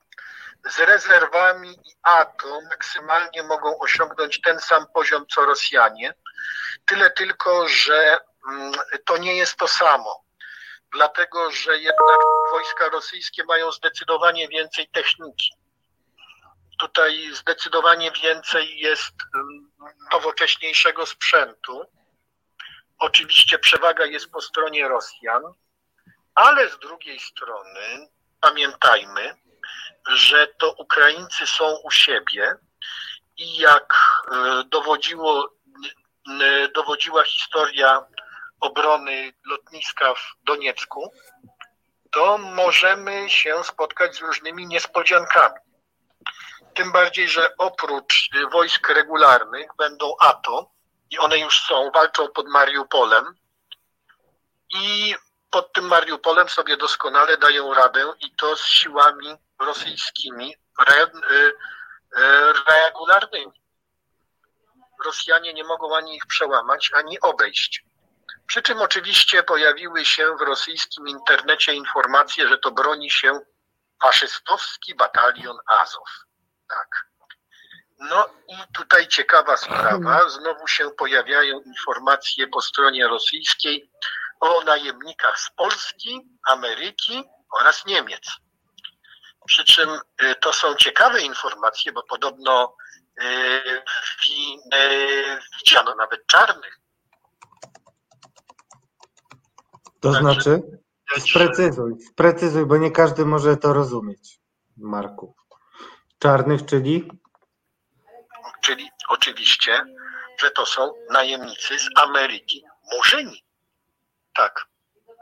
z rezerwami i ATO maksymalnie mogą osiągnąć ten sam poziom co Rosjanie. Tyle tylko, że mm, to nie jest to samo. Dlatego, że jednak wojska rosyjskie mają zdecydowanie więcej techniki. Tutaj zdecydowanie więcej jest mm, nowocześniejszego sprzętu. Oczywiście przewaga jest po stronie Rosjan, ale z drugiej strony pamiętajmy, że to Ukraińcy są u siebie i jak e, dowodziło, dowodziła historia obrony lotniska w Doniecku, to możemy się spotkać z różnymi niespodziankami. Tym bardziej, że oprócz wojsk regularnych będą ATO i one już są, walczą pod Mariupolem i pod tym Mariupolem sobie doskonale dają radę i to z siłami rosyjskimi re, y, y, regularnymi. Rosjanie nie mogą ani ich przełamać, ani obejść. Przy czym oczywiście pojawiły się w rosyjskim internecie informacje, że to broni się faszystowski batalion Azow. Tak. No i tutaj ciekawa sprawa. Znowu się pojawiają informacje po stronie rosyjskiej o najemnikach z Polski, Ameryki oraz Niemiec. Przy czym y, to są ciekawe informacje, bo podobno y, y, widziano nawet czarnych. To znaczy? Sprecyzuj, sprecyzuj, bo nie każdy może to rozumieć, Marku. Czarnych, czyli? Czyli oczywiście, że to są najemnicy z Ameryki Murzyni. Tak.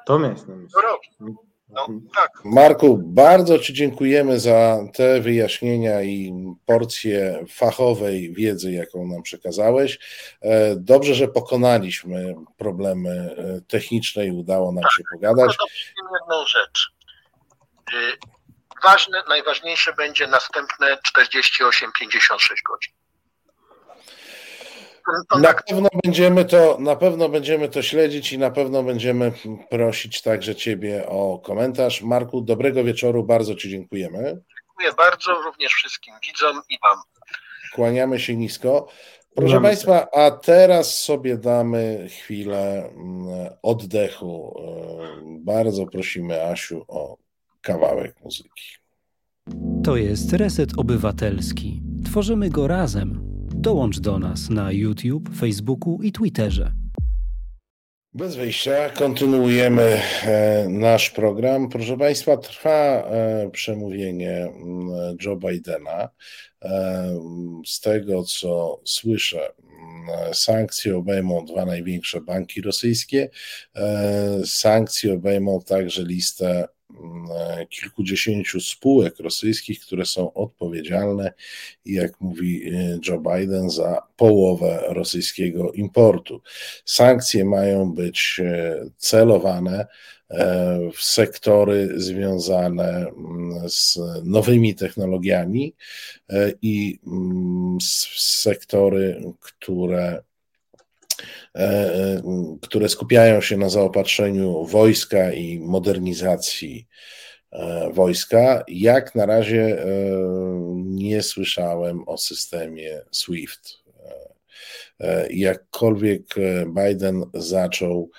To miałeś na myśli. No, tak. Marku, bardzo Ci dziękujemy za te wyjaśnienia i porcję fachowej wiedzy, jaką nam przekazałeś. E, dobrze, że pokonaliśmy problemy e, techniczne i udało nam tak, się pogadać. Jedną rzecz. Y, ważne, najważniejsze będzie następne 48-56 godzin. Na pewno będziemy to, na pewno będziemy to śledzić i na pewno będziemy prosić także Ciebie o komentarz. Marku, dobrego wieczoru, bardzo Ci dziękujemy. Dziękuję bardzo, również wszystkim widzom i Wam. Kłaniamy się nisko. Proszę Państwa, a teraz sobie damy chwilę mm, oddechu. Bardzo prosimy Asiu o kawałek muzyki. To jest Reset Obywatelski. Tworzymy go razem. Dołącz do nas na YouTube, Facebooku i Twitterze. Bez wyjścia kontynuujemy e, nasz program. Proszę Państwa, trwa e, przemówienie mm, Joe Bidena. E, z tego, co słyszę, mm, sankcje obejmą dwa największe banki rosyjskie. Sankcje obejmą także listę kilkudziesięciu spółek rosyjskich, które są odpowiedzialne, jak mówi e, Joe Biden, za połowę rosyjskiego importu. Sankcje mają być e, celowane w sektory związane mm, z nowymi technologiami i mm, sektory, które E, e, które skupiają się na zaopatrzeniu wojska i modernizacji e, wojska. Jak na razie nie słyszałem o systemie SWIFT. Jakkolwiek Biden zaczął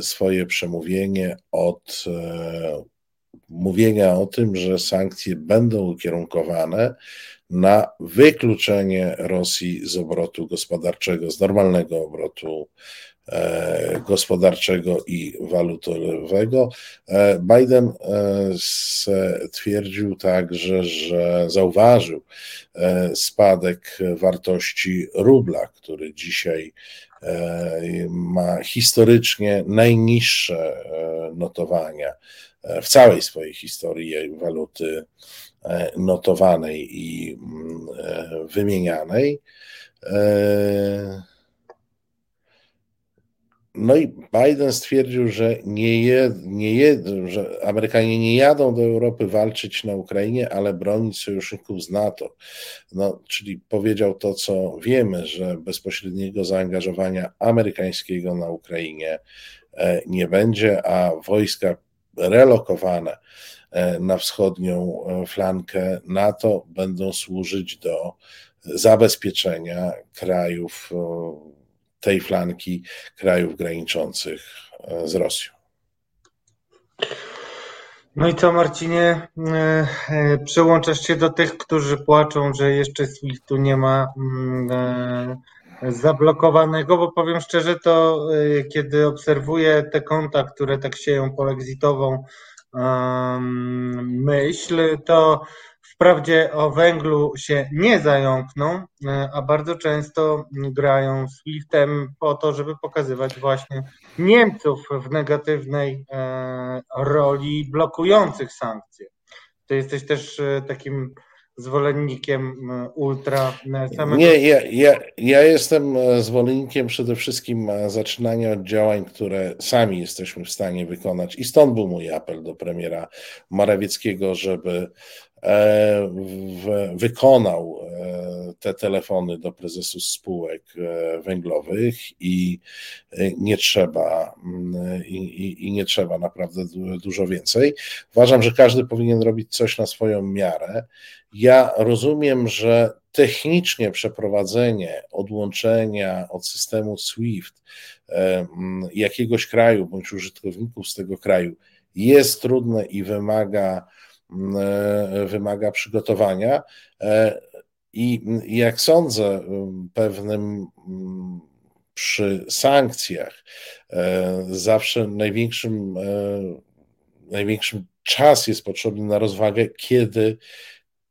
swoje przemówienie od mówienia o tym, że sankcje będą ukierunkowane na wykluczenie Rosji z obrotu gospodarczego, z normalnego obrotu e, gospodarczego i walutowego. E, Biden e, twierdził także, że zauważył spadek wartości rubla, który dzisiaj ma historycznie najniższe notowania w całej swojej historii waluty notowanej i mm, e, wymienianej. E, no i Biden stwierdził, że, nie je, nie je, że Amerykanie nie jadą do Europy walczyć na Ukrainie, ale bronić sojuszników z NATO. No, czyli powiedział to, co wiemy, że bezpośredniego zaangażowania amerykańskiego na Ukrainie nie będzie, a wojska relokowane na wschodnią flankę NATO, będą służyć do zabezpieczenia krajów tej flanki, krajów graniczących z Rosją. No i co, Marcinie? E, e, przyłączasz się do tych, którzy płaczą, że jeszcze SWIFT-u nie ma mm, e, zablokowanego, bo powiem szczerze, to kiedy obserwuję te konta, które tak sieją polexitową myśl, to Wprawdzie o węglu się nie zająkną, e, a bardzo często grają Swiftem po to, żeby pokazywać właśnie Niemców w negatywnej e, roli blokujących sankcje. Ty jesteś też e, takim zwolennikiem ultra samego... Nie, ja, ja, ja jestem zwolennikiem przede wszystkim zaczynania od działań, które sami jesteśmy w stanie wykonać. I stąd był mój apel do premiera Morawieckiego, żeby E, wykonał e, te telefony do prezesów spółek e, węglowych i nie trzeba mm, i, i, nie trzeba naprawdę dużo więcej. Uważam, że każdy powinien robić coś na swoją miarę. Ja rozumiem, że technicznie przeprowadzenie odłączenia od systemu SWIFT mm, jakiegoś kraju bądź użytkowników z tego kraju jest trudne i wymaga E, wymaga przygotowania. E, I jak sądzę, pewnym przy sankcjach e, zawsze największym, największym czas jest potrzebny na rozwagę, kiedy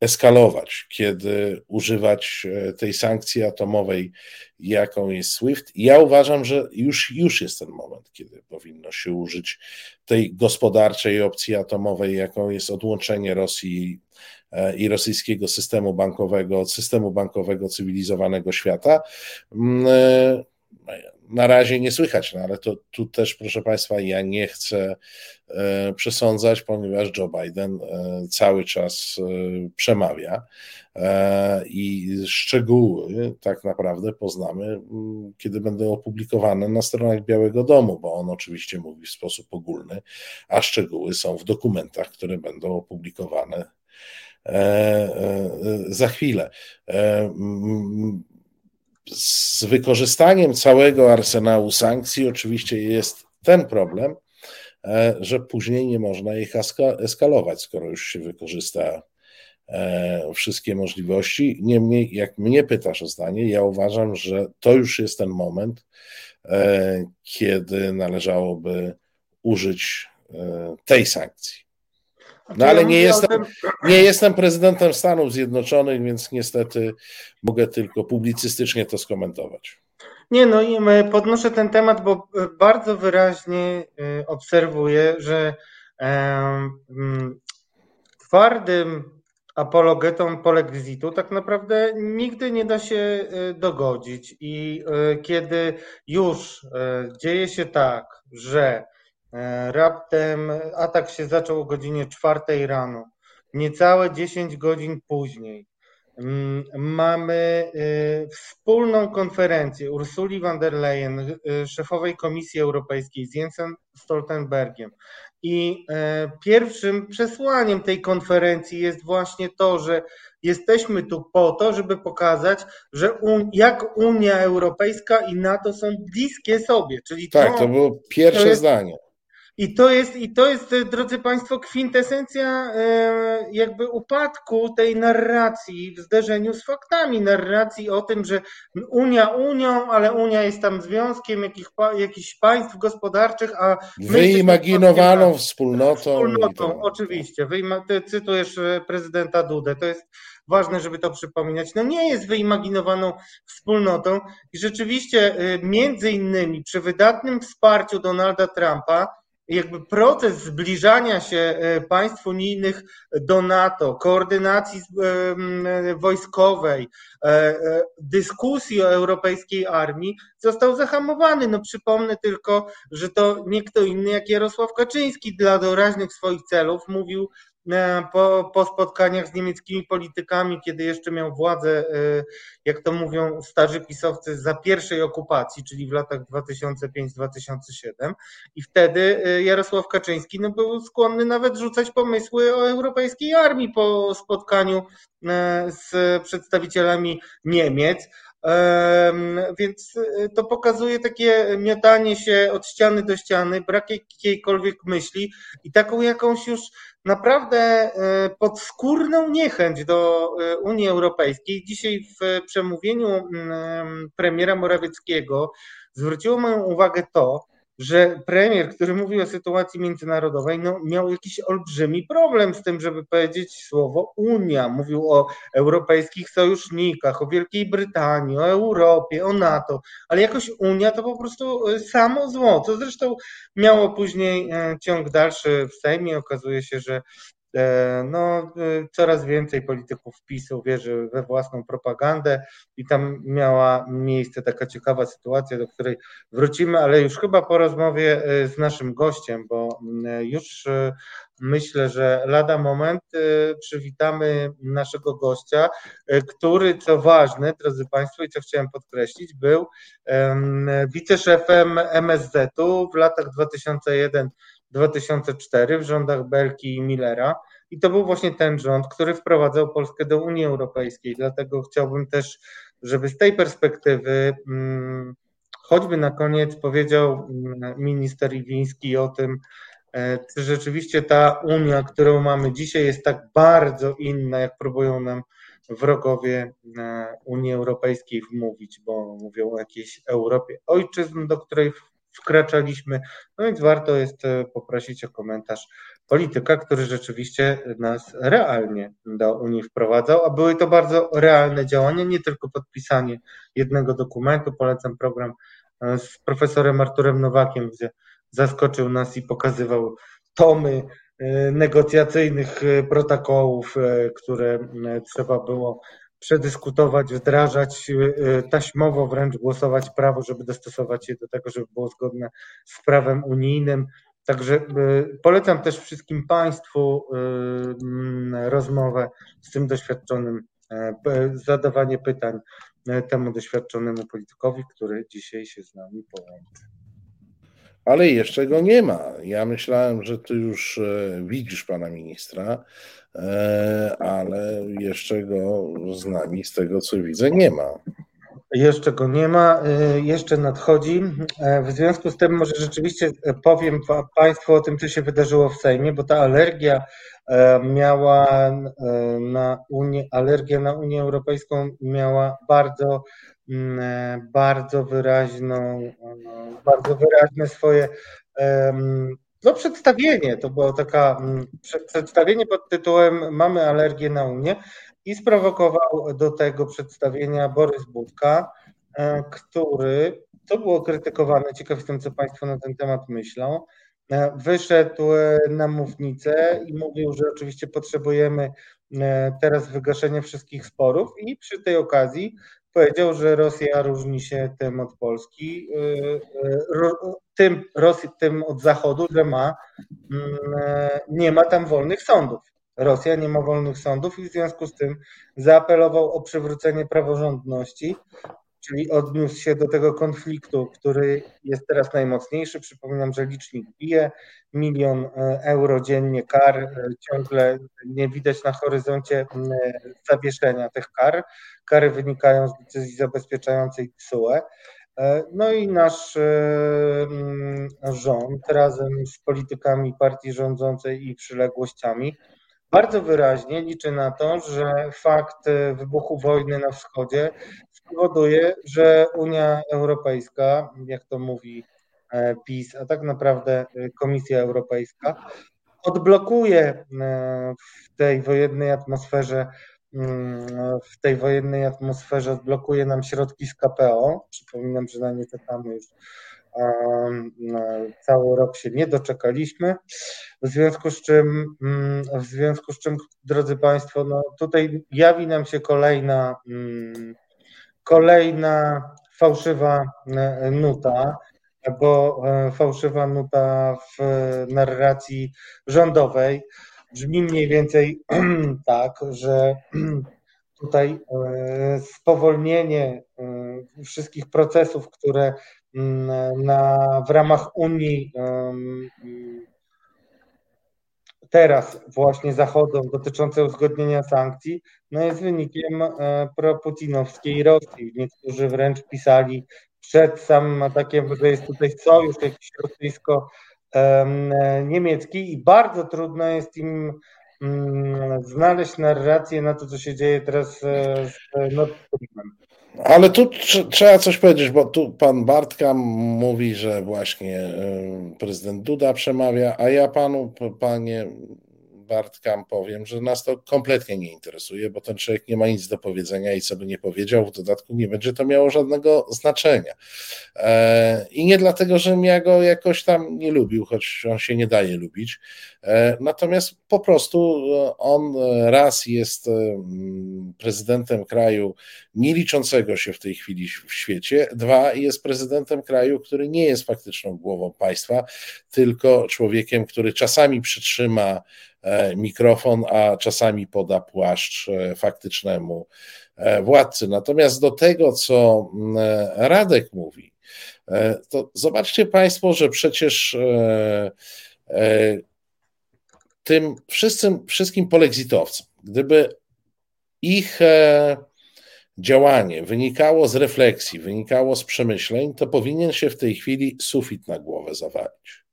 eskalować, kiedy używać tej sankcji atomowej, jaką jest SWIFT. Ja uważam, że już, już jest ten moment, kiedy powinno się użyć tej gospodarczej opcji atomowej, jaką jest odłączenie Rosji e, i rosyjskiego systemu bankowego od systemu bankowego cywilizowanego świata. Na razie nie słychać, no ale to tu też, proszę Państwa, ja nie chcę e, przesądzać, ponieważ Joe Biden e, cały czas e, przemawia i szczegóły tak naprawdę poznamy, kiedy będą opublikowane na stronach Białego Domu, bo on oczywiście mówi w sposób ogólny, a szczegóły są w dokumentach, które będą opublikowane za chwilę z wykorzystaniem całego arsenału sankcji oczywiście jest ten problem, e, że później nie można ich eskalować, skoro już się wykorzysta e, wszystkie możliwości. Niemniej, jak mnie pytasz o zdanie, ja uważam, że to już jest ten moment, e, kiedy należałoby użyć tej sankcji. No ale nie jestem, nie jestem prezydentem Stanów Zjednoczonych, więc niestety mogę tylko publicystycznie to skomentować. Nie, no i podnoszę ten temat, bo bardzo wyraźnie y, obserwuję, że mm, twardym apologetą polexitu tak naprawdę nigdy nie da się dogodzić. I kiedy już dzieje się tak, że E, raptem atak się zaczął o godzinie 4 rano. Niecałe 10 godzin później mm, mamy e, wspólną konferencję Ursuli von der Leyen, e, szefowej Komisji Europejskiej z Jensem Stoltenbergiem. I pierwszym przesłaniem tej konferencji jest właśnie to, że jesteśmy tu po to, żeby pokazać, że un, jak Unia Europejska i NATO są bliskie sobie. Czyli tak, to, to było pierwsze to jest, zdanie. I to jest, i to jest, drodzy Państwo, kwintesencja e, jakby upadku tej narracji w zderzeniu z faktami. Narracji o tym, że Unia Unią, ale Unia jest tam związkiem jakich, jakichś państw gospodarczych, a. Wyimaginowaną wspólnotą. Wspólnotą, oczywiście. Wyima, cytujesz e, prezydenta Dudę. To jest ważne, żeby to przypominać. No nie jest wyimaginowaną wspólnotą i rzeczywiście, e, między innymi przy wydatnym wsparciu Donalda Trumpa, jakby proces zbliżania się e, państw unijnych do NATO, koordynacji e, wojskowej, e, dyskusji o europejskiej armii został zahamowany. No przypomnę tylko, że to nie kto inny jak Jarosław Kaczyński dla doraźnych swoich celów mówił po, po spotkaniach z niemieckimi politykami, kiedy jeszcze miał władzę, jak to mówią starzy pisowcy, za pierwszej okupacji, czyli w latach 2005-2007. I wtedy Jarosław Kaczyński no, był skłonny nawet rzucać pomysły o europejskiej armii po spotkaniu z przedstawicielami Niemiec. Więc to pokazuje takie miotanie się od ściany do ściany, brak jakiejkolwiek myśli i taką jakąś już naprawdę y, podskórną niechęć do y, Unii Europejskiej. Dzisiaj w przemówieniu mm, premiera Morawieckiego zwróciło moją uwagę to, że premier, który mówił o sytuacji międzynarodowej, no, miał jakiś olbrzymi problem z tym, żeby powiedzieć słowo Unia. Mówił o europejskich sojusznikach, o Wielkiej Brytanii, o Europie, o NATO, ale jakoś Unia to po prostu e, samo zło, co zresztą miało później e, ciąg dalszy w Sejmie. Okazuje się, że no, e, coraz więcej polityków PiSu wierzy we własną propagandę i tam miała miejsce taka ciekawa sytuacja, do której wrócimy, ale już chyba po rozmowie e, z naszym gościem, bo już myślę, że lada moment przywitamy naszego gościa, który, co ważne, drodzy Państwo, i co chciałem podkreślić, był wiceszefem MSZ-u w latach 2001 2004 w rządach Belki i Millera. I to był właśnie ten rząd, który wprowadzał Polskę do Unii Europejskiej. Dlatego chciałbym też, żeby z tej perspektywy, mm, choćby na koniec powiedział mm, minister Iwiński o tym, e, czy rzeczywiście ta Unia, którą mamy dzisiaj, jest tak bardzo inna, jak próbują nam wrogowie e, Unii Europejskiej wmówić, bo mówią o jakiejś Europie ojczyzn, do której wkraczaliśmy. No więc warto jest e, poprosić o komentarz polityka, który rzeczywiście nas realnie do Unii wprowadzał, a były to bardzo realne działania, nie tylko podpisanie jednego dokumentu. Polecam program e, z profesorem Arturem Nowakiem, gdzie zaskoczył nas i pokazywał tomy e, negocjacyjnych protokołów, które trzeba było przedyskutować, wdrażać, y, y, taśmowo wręcz głosować prawo, żeby dostosować je do tego, żeby było zgodne z prawem unijnym. Także y, polecam też wszystkim Państwu mm, rozmowę z tym doświadczonym, e, zadawanie pytań e, temu doświadczonemu politykowi, który dzisiaj się z nami połączy. Ale jeszcze go nie ma. Ja myślałem, że ty już e, widzisz pana ministra. E, ale jeszcze go z nami, z tego co widzę, nie ma. Jeszcze go nie ma, e, jeszcze nadchodzi. E, w związku z tym może rzeczywiście powiem Państwu o tym, co się wydarzyło w Sejmie, bo ta alergia miała na Unię, alergia na Unię Europejską miała bardzo, mm, bardzo wyraźną, bardzo wyraźne swoje no przedstawienie, to było taka mm, przedstawienie pod tytułem Mamy alergię na Unię i sprowokował do tego przedstawienia Borys Budka, e, który, to było krytykowane, ciekaw jestem co Państwo na ten temat myślą, e, wyszedł e, na mównicę i mówił, że oczywiście potrzebujemy teraz wygaszenia wszystkich sporów i przy tej okazji powiedział, że Rosja różni się tym od Polski, tym, Rosji, tym od Zachodu, że ma, mm, nie ma tam wolnych sądów. Rosja nie ma wolnych sądów i w związku z tym zaapelował o przywrócenie praworządności, czyli odniósł się do tego konfliktu, który jest teraz najmocniejszy. Przypominam, że licznik bije, milion e, euro dziennie kar, e, ciągle nie widać na horyzoncie zawieszenia tych kar. Kary wynikają z decyzji zabezpieczającej TSUE. E, no i nasz rząd razem z politykami partii rządzącej i przyległościami bardzo wyraźnie liczy na to, że fakt wybuchu wojny na wschodzie spowoduje, że Unia Europejska, jak to mówi e, PiS, a tak naprawdę e, Komisja Europejska, odblokuje e, w tej wojennej atmosferze mm, w tej wojennej atmosferze odblokuje nam środki z KPO. Przypominam, że na nie czekamy już no, cały rok się nie doczekaliśmy. W związku z czym, mm, w związku z czym, drodzy Państwo, no tutaj jawi nam się kolejna mm, kolejna fałszywa e, nuta, bo e, fałszywa nuta w narracji rządowej. Brzmi mniej więcej tak, że tutaj spowolnienie wszystkich procesów, które mm, na, w ramach Unii teraz właśnie zachodzą dotyczące uzgodnienia sankcji, no jest wynikiem e, proputinowskiej Rosji. Niektórzy wręcz pisali przed samym atakiem, że jest tutaj sojusz jakiś rosyjsko-niemiecki i bardzo trudno jest im mm, znaleźć narrację na to, co się dzieje teraz e, z Nord Streamem. Ale tu trzeba coś powiedzieć, bo tu pan Bartka mówi, że właśnie prezydent Duda przemawia, a ja panu, panie Bartkam powiem, że nas to kompletnie nie interesuje, bo ten człowiek nie ma nic do powiedzenia i co by nie powiedział, w dodatku nie będzie to miało żadnego znaczenia. E, I nie dlatego, że ja go jakoś tam nie lubił, choć on się nie daje lubić. E, natomiast po prostu e, on raz jest prezydentem kraju nie liczącego się w tej chwili w świecie, dwa jest prezydentem kraju, który nie jest faktyczną głową państwa, tylko człowiekiem, który czasami przytrzyma E, mikrofon, a czasami poda płaszcz e, faktycznemu e, władcy. Natomiast do tego, co Radek mówi, to zobaczcie Państwo, że przecież tym wszystkim, wszystkim gdyby ich działanie wynikało z refleksji, wynikało z przemyśleń, to powinien się w tej chwili sufit na głowę zawalić.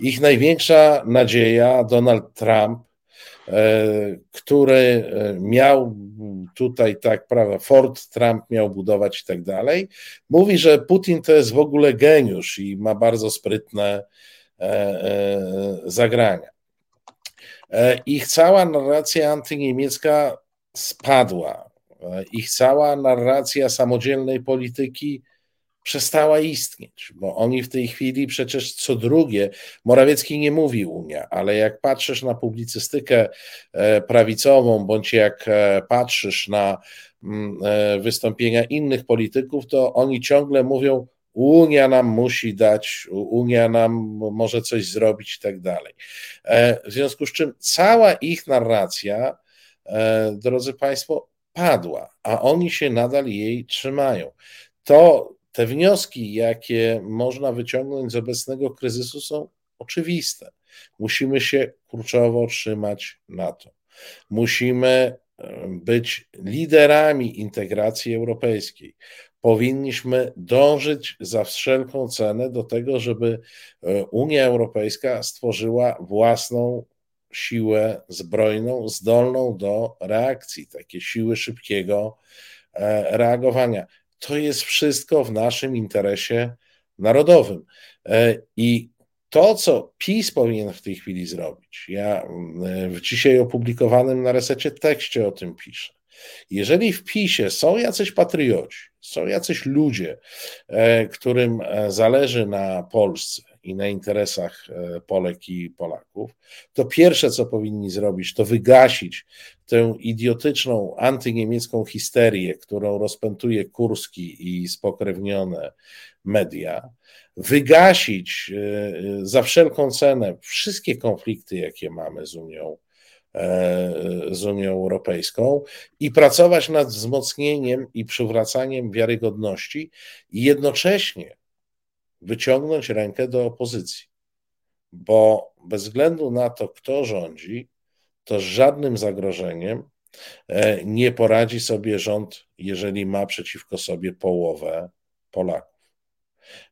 Ich największa nadzieja, Donald Trump, e, który e, miał tutaj, tak, prawda, Ford Trump miał budować i tak dalej, mówi, że Putin to jest w ogóle geniusz i ma bardzo sprytne e, zagrania. Ich cała narracja antyniemiecka spadła. Ich cała narracja samodzielnej polityki przestała istnieć, bo oni w tej chwili przecież co drugie, Morawiecki nie mówi Unia, ale jak patrzysz na publicystykę e, prawicową, bądź jak e, patrzysz na mm, e, wystąpienia innych polityków, to oni ciągle mówią, Unia nam musi dać, Unia nam może coś zrobić i tak dalej. W związku z czym cała ich narracja, drodzy Państwo, padła, a oni się nadal jej trzymają. To te wnioski, jakie można wyciągnąć z obecnego kryzysu, są oczywiste. Musimy się kurczowo trzymać NATO. Musimy e, być liderami integracji europejskiej. Powinniśmy dążyć za wszelką cenę do tego, żeby e, Unia Europejska stworzyła własną siłę zbrojną, zdolną do reakcji, takie siły szybkiego e, reagowania to jest wszystko w naszym interesie narodowym. E, I to, co PiS powinien w tej chwili zrobić, ja w dzisiaj opublikowanym na resecie tekście o tym piszę. Jeżeli w PiSie są jacyś patrioci, są jacyś ludzie, e, którym zależy na Polsce, i na interesach e, Polek i Polaków, to pierwsze, co powinni zrobić, to wygasić tę idiotyczną antyniemiecką histerię, którą rozpętuje Kurski i spokrewnione media, wygasić e, e, za wszelką cenę wszystkie konflikty, jakie mamy z Unią z Unią Europejską i pracować nad wzmocnieniem i przywracaniem wiarygodności i jednocześnie wyciągnąć rękę do opozycji, bo bez względu na to, kto rządzi, to z żadnym zagrożeniem e, nie poradzi sobie rząd, jeżeli ma przeciwko sobie połowę Polaków.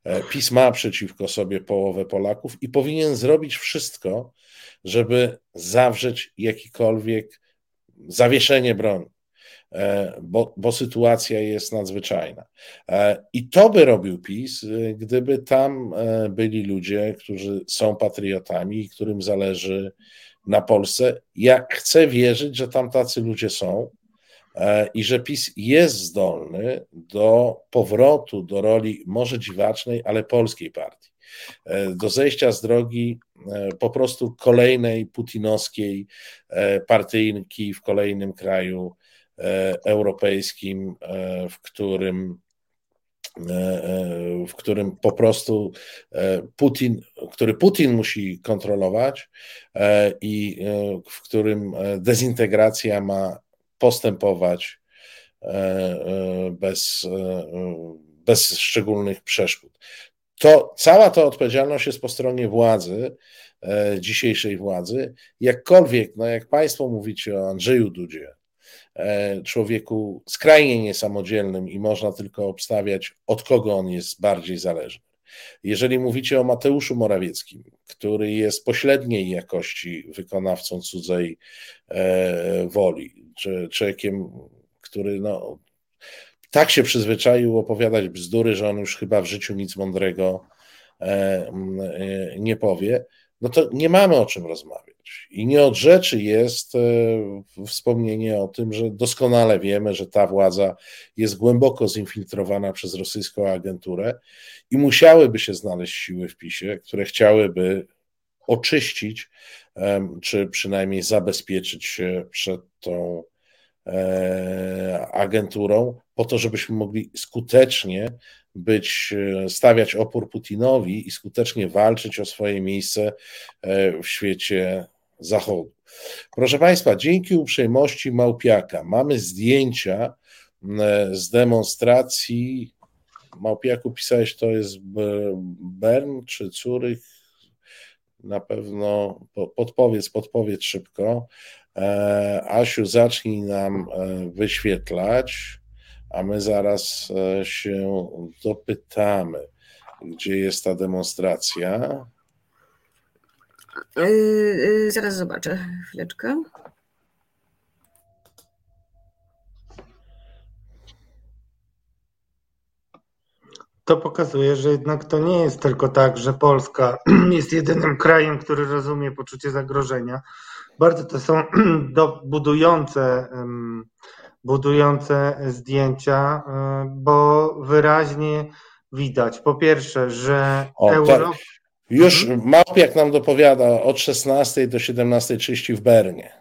E, PiS ma przeciwko sobie połowę Polaków i powinien zrobić wszystko, żeby zawrzeć jakikolwiek zawieszenie broni. E, bo, bo sytuacja jest nadzwyczajna. E, I to by robił PiS, e, gdyby tam byli ludzie, którzy są patriotami i którym zależy na Polsce. Ja chcę wierzyć, że tam tacy ludzie są i że PiS jest zdolny do powrotu do roli może dziwacznej, ale polskiej partii. Do zejścia z drogi po prostu kolejnej putinowskiej partyjnki w kolejnym kraju europejskim, e, w którym w którym po prostu Putin, który Putin musi kontrolować i w którym dezintegracja ma postępować bez, bez szczególnych przeszkód. To, cała ta odpowiedzialność jest po stronie władzy, E, dzisiejszej władzy. Jakkolwiek, no jak Państwo mówicie o Andrzeju Dudzie, e, człowieku skrajnie niesamodzielnym i można tylko obstawiać, od kogo on jest bardziej zależny. Jeżeli mówicie o Mateuszu Morawieckim, który jest pośredniej jakości wykonawcą cudzej e, woli, czy człowiekiem, który no, tak się przyzwyczaił opowiadać bzdury, że on już chyba w życiu nic mądrego nie powie, no to nie mamy o czym rozmawiać. I nie od rzeczy jest e, wspomnienie o tym, że doskonale wiemy, że ta władza jest głęboko zinfiltrowana przez rosyjską agenturę i musiałyby się znaleźć siły w PiSie, które chciałyby oczyścić, czy przynajmniej zabezpieczyć się przed tą e, agenturą, po to, żebyśmy mogli skutecznie być, e, stawiać opór Putinowi i skutecznie walczyć o swoje miejsce w świecie Zachodu. Proszę Państwa, dzięki uprzejmości Małpiaka mamy zdjęcia z demonstracji. Małpiaku pisałeś, to jest Bern czy Curych? Na pewno podpowiedz, podpowiedz szybko. E, Asiu, zacznij nam wyświetlać a my zaraz e, się dopytamy, gdzie jest ta demonstracja. Yy, zaraz zobaczę, chwileczkę. To pokazuje, że jednak to nie jest tylko tak, że Polska jest jedynym krajem, który rozumie poczucie zagrożenia. Bardzo to są budujące budujące zdjęcia, y, bo wyraźnie widać, po pierwsze, że o, Europa... Już mhm. Małpiak nam dopowiada od 16 do 17.30 w Bernie.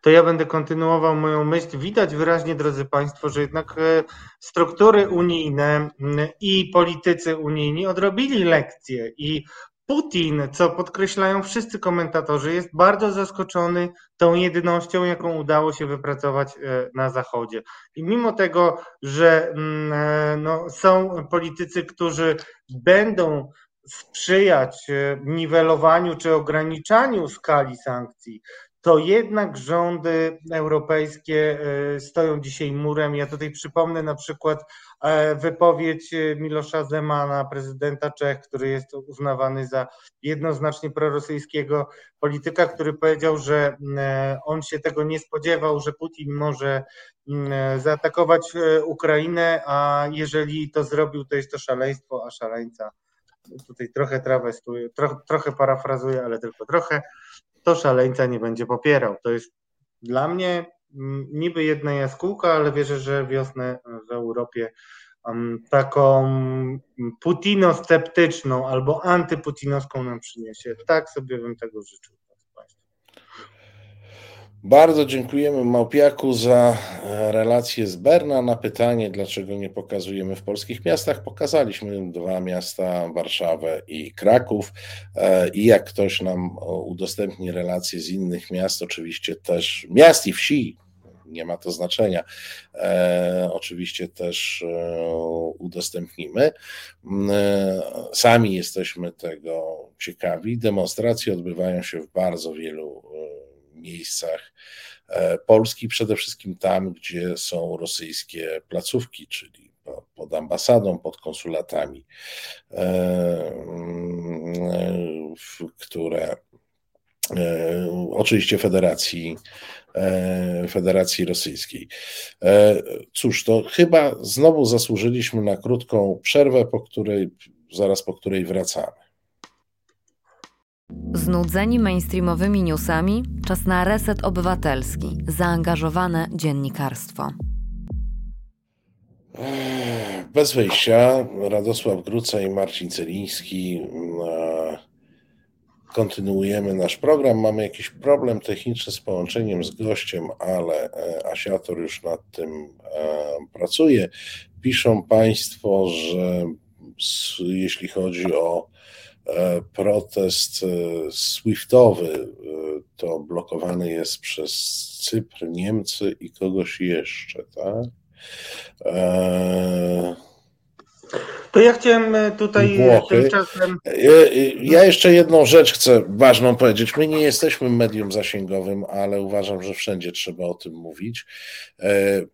To ja będę kontynuował moją myśl. Widać wyraźnie, drodzy Państwo, że jednak y, struktury unijne y, i politycy unijni odrobili lekcje i Putin, co podkreślają wszyscy komentatorzy, jest bardzo zaskoczony tą jednością, jaką udało się wypracować e, na Zachodzie. I mimo tego, że mm, e, no, są politycy, którzy będą sprzyjać e, niwelowaniu czy ograniczaniu skali sankcji, to jednak rządy europejskie stoją dzisiaj murem. Ja tutaj przypomnę na przykład E, wypowiedź e, Milosza Zemana, prezydenta Czech, który jest uznawany za jednoznacznie prorosyjskiego polityka, który powiedział, że e, on się tego nie spodziewał, że Putin może zaatakować Ukrainę, a jeżeli to zrobił, to jest to szaleństwo, a szaleńca tutaj trochę trawestuję, trochę, trochę parafrazuję, ale tylko trochę, to szaleńca nie będzie popierał. To jest dla mnie niby jedna jaskółka, ale wierzę, że wiosnę w Europie taką putinosteptyczną albo antyputinowską nam przyniesie. Tak sobie bym tego życzył. Bardzo dziękujemy Małpiaku za e, relację z Berna. Na pytanie, dlaczego nie pokazujemy w polskich miastach, pokazaliśmy dwa miasta, Warszawę i Kraków. E, I jak ktoś nam udostępni relacje z innych miast, oczywiście też miast i wsi, nie ma to znaczenia. E, oczywiście też e, udostępnimy. E, sami jesteśmy tego ciekawi. Demonstracje odbywają się w bardzo wielu miejscach Polski, przede wszystkim tam, gdzie są rosyjskie placówki, czyli pod ambasadą, pod konsulatami, które oczywiście Federacji E, Federacji Rosyjskiej. E, cóż, to chyba znowu zasłużyliśmy na krótką przerwę, po której, zaraz po której wracamy. Znudzeni mainstreamowymi newsami? Czas na reset obywatelski, zaangażowane dziennikarstwo. Bez wejścia Radosław Gruca i Marcin Celiński kontynuujemy nasz program. Mamy jakiś problem techniczny z połączeniem z gościem, ale e, Asiator już nad tym e, pracuje. piszą Państwo, że jeśli chodzi o protest SWIFTowy, to blokowany jest przez Cypr, Niemcy i kogoś jeszcze, tak? To ja chciałem e, tutaj Włochy. tymczasem. Ja jeszcze jedną rzecz chcę ważną powiedzieć. My nie jesteśmy medium zasięgowym, ale uważam, że wszędzie trzeba o tym mówić. E,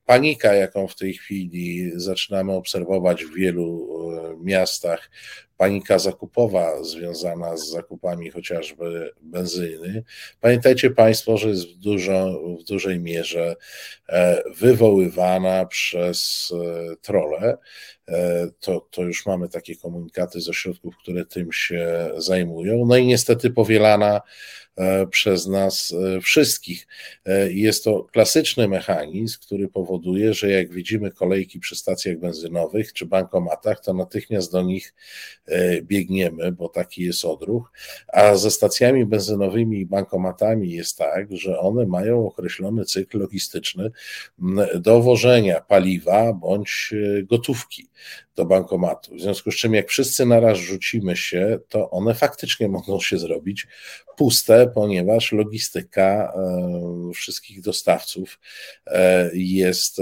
panika, jaką w tej chwili zaczynamy obserwować w wielu e, miastach, panika zakupowa związana z zakupami chociażby benzyny. Pamiętajcie Państwo, że jest w, dużo, w dużej mierze wywoływana przez trole. E, to, to już mamy takie komunikaty z ośrodków, które tym się zajmują. No i niestety powielana przez nas e, wszystkich. E, jest to klasyczny mechanizm, który powoduje, że jak widzimy kolejki przy stacjach benzynowych czy bankomatach, to natychmiast do nich biegniemy, bo taki jest odruch. A ze stacjami benzynowymi i bankomatami jest tak, że one mają określony cykl logistyczny dowożenia paliwa bądź gotówki do bankomatu. W związku z czym, jak wszyscy naraz rzucimy się, to one faktycznie mogą się zrobić puste, ponieważ logistyka wszystkich dostawców e, jest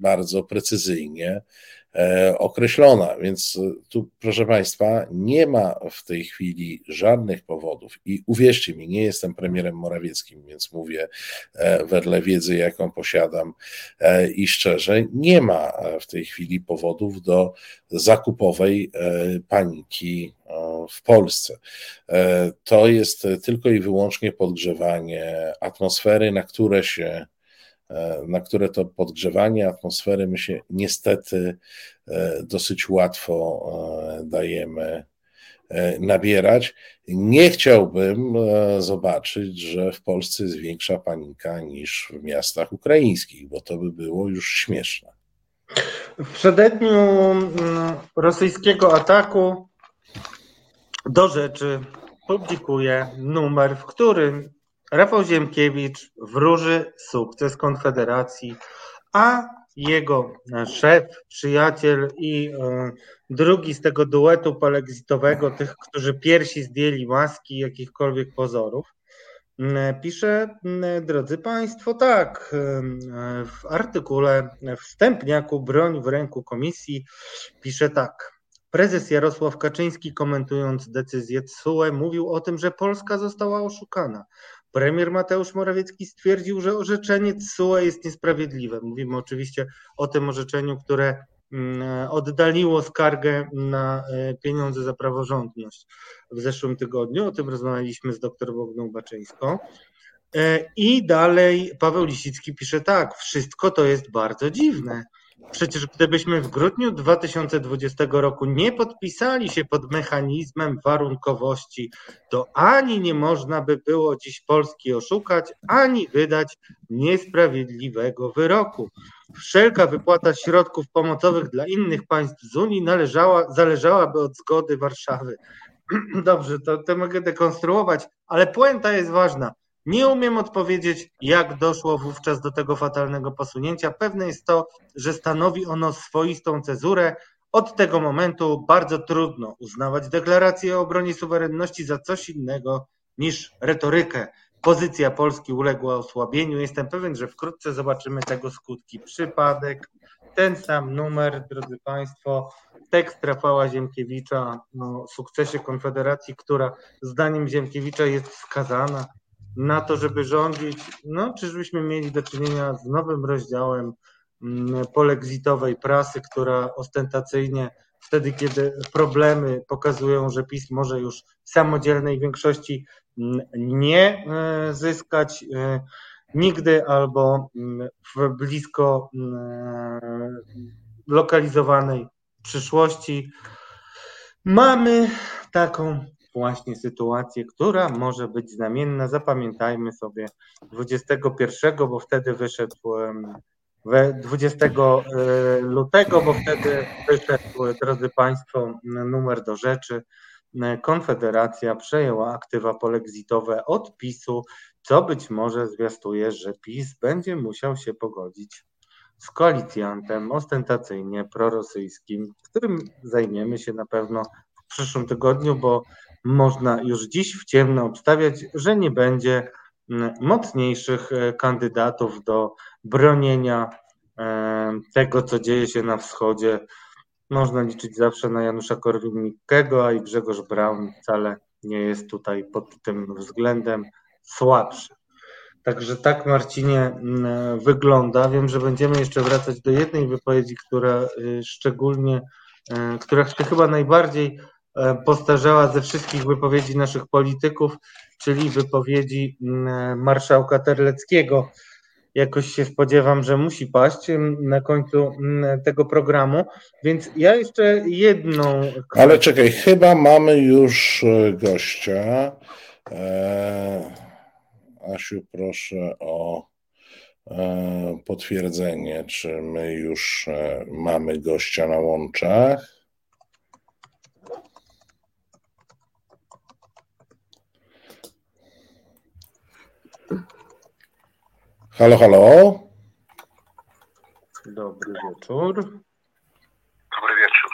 bardzo precyzyjnie określona. Więc tu, proszę Państwa, nie ma w tej chwili żadnych powodów i uwierzcie mi, nie jestem premierem Morawieckim, więc mówię wedle wiedzy, jaką posiadam i szczerze, nie ma w tej chwili powodów do zakupowej paniki w Polsce. E, to jest tylko i wyłącznie podgrzewanie atmosfery, na które się e, na które to podgrzewanie atmosfery my się niestety e, dosyć łatwo dajemy nabierać. Nie chciałbym zobaczyć, że w Polsce jest większa panika niż w miastach ukraińskich, bo to by było już śmieszne. W przededniu mm, rosyjskiego ataku do rzeczy publikuje numer, w którym Rafał Ziemkiewicz wróży sukces Konfederacji, a jego szef, przyjaciel i e, drugi z tego duetu polexitowego, tych, którzy piersi zdjęli maski jakichkolwiek pozorów, pisze, drodzy Państwo, tak, w artykule wstępniaku Broń w ręku komisji pisze tak. Prezes Jarosław Kaczyński, komentując decyzję TSUE, mówił o tym, że Polska została oszukana. Premier Mateusz Morawiecki stwierdził, że orzeczenie TSUE jest niesprawiedliwe. Mówimy oczywiście o tym orzeczeniu, które mm, oddaliło skargę na e, pieniądze za praworządność w zeszłym tygodniu. O tym rozmawialiśmy z dr Bogną Baczyńską. E, I dalej Paweł Lisicki pisze tak, wszystko to jest bardzo dziwne. Przecież gdybyśmy w grudniu 2020 roku nie podpisali się pod mechanizmem warunkowości, to ani nie można by było dziś Polski oszukać, ani wydać niesprawiedliwego wyroku. Wszelka wypłata środków pomocowych dla innych państw z Unii należała, zależałaby od zgody Warszawy. Dobrze, to, to mogę dekonstruować, ale puenta jest ważna. Nie umiem odpowiedzieć, jak doszło wówczas do tego fatalnego posunięcia. Pewne jest to, że stanowi ono swoistą cezurę. Od tego momentu bardzo trudno uznawać deklarację o obronie suwerenności za coś innego niż retorykę. Pozycja Polski uległa osłabieniu. Jestem pewien, że wkrótce zobaczymy tego skutki. Przypadek, ten sam numer, drodzy Państwo, tekst Rafała Ziemkiewicza o sukcesie Konfederacji, która zdaniem Ziemkiewicza jest skazana na to, żeby rządzić, no czyżbyśmy mieli do czynienia z nowym rozdziałem mm, polexitowej prasy, która ostentacyjnie wtedy, kiedy problemy pokazują, że PiS może już samodzielnej większości mm, nie e, zyskać e, nigdy albo mm, w blisko lokalizowanej przyszłości. Mamy taką właśnie sytuację, która może być znamienna. Zapamiętajmy sobie 21, bo wtedy wyszedł 20 e, lutego, bo wtedy wyszedł, drodzy Państwo, numer do rzeczy. Konfederacja przejęła aktywa polexitowe od PiSu, co być może zwiastuje, że PiS będzie musiał się pogodzić z koalicjantem ostentacyjnie prorosyjskim, którym zajmiemy się na pewno w przyszłym tygodniu, bo można już dziś w ciemno obstawiać, że nie będzie mm, mocniejszych e, kandydatów do bronienia e, tego, co dzieje się na wschodzie. Można liczyć zawsze na Janusza Korwin-Mikkego, a i Grzegorz Braun wcale nie jest tutaj pod tym względem słabszy. Także tak, Marcinie, mm, wygląda. Wiem, że będziemy jeszcze wracać do jednej wypowiedzi, która y, szczególnie, y, która chyba najbardziej postarzała ze wszystkich wypowiedzi naszych polityków, czyli wypowiedzi mm, marszałka Terleckiego. Jakoś się spodziewam, że musi paść mm, na końcu tego programu, więc ja jeszcze jedną. Ale czekaj, chyba mamy już e, gościa. Eee... Asiu, proszę o e, potwierdzenie, czy my już e, mamy gościa na łączach. Halo, halo. Dobry wieczór. Dobry wieczór.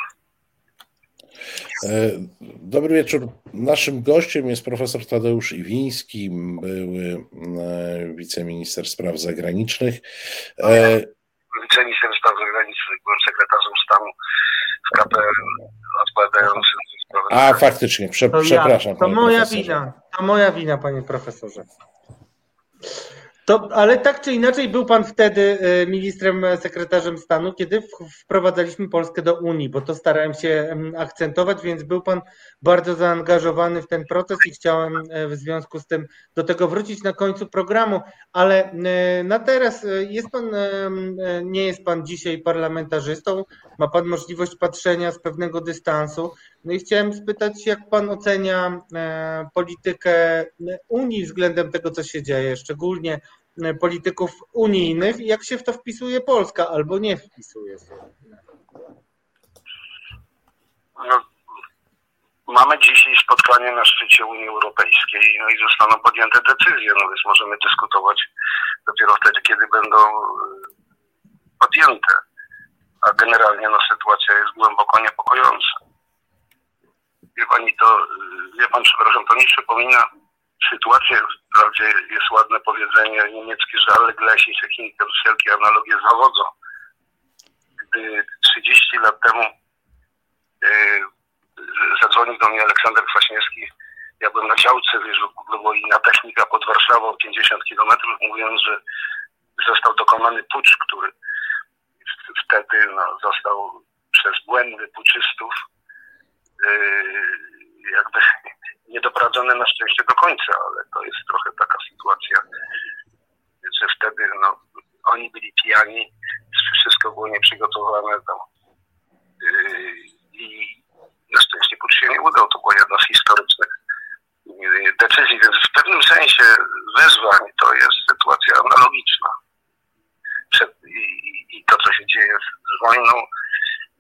E, dobry wieczór. Naszym gościem jest profesor Tadeusz Iwiński, były e, wiceminister spraw zagranicznych. E, wiceminister spraw zagranicznych, byłem sekretarzem stanu w KPR odpowiadającym A faktycznie, prze, to przepraszam. Ja, to moja profesorze. wina, to moja wina, panie profesorze. To, ale tak czy inaczej był pan wtedy e, ministrem, e, sekretarzem stanu, kiedy wprowadzaliśmy Polskę do Unii, bo to starałem się akcentować, więc był pan bardzo zaangażowany w ten proces i chciałem e, w związku z tym do tego wrócić na końcu programu, ale na teraz jest pan, nie jest pan dzisiaj parlamentarzystą, ma pan możliwość patrzenia z pewnego dystansu. No i chciałem spytać, jak pan ocenia politykę Unii względem tego, co się dzieje, szczególnie E, polityków unijnych jak się w to wpisuje Polska albo nie wpisuje się. No, mamy dzisiaj spotkanie na szczycie Unii Europejskiej no i zostaną podjęte decyzje, no więc możemy dyskutować dopiero wtedy, kiedy będą e, podjęte. A generalnie no, sytuacja jest głęboko niepokojąca. Wie pani to, e, wie pan, przepraszam, to mi przypomina sytuację, wprawdzie jest ładne powiedzenie niemieckie, że ale gleśni się wszelkie analogie zawodzą. Gdy 30 lat temu yy, zadzwonił do mnie Aleksander Kwaśniewski, ja byłem na działce, wiesz, było inna technika pod Warszawą, 50 kilometrów, mówiąc, że został dokonany pucz, który wtedy no, został przez błędy puczystów yy, jakby niedoprowadzone na szczęście do końca, ale to jest trochę taka sytuacja, że wtedy no, oni byli pijani, wszystko było nieprzygotowane tam, yy, i na szczęście pucz się nie udał. To była jedna z historycznych yy, decyzji, więc w pewnym sensie wyzwań to jest sytuacja analogiczna. Przed, i, i to, co się dzieje z, z wojną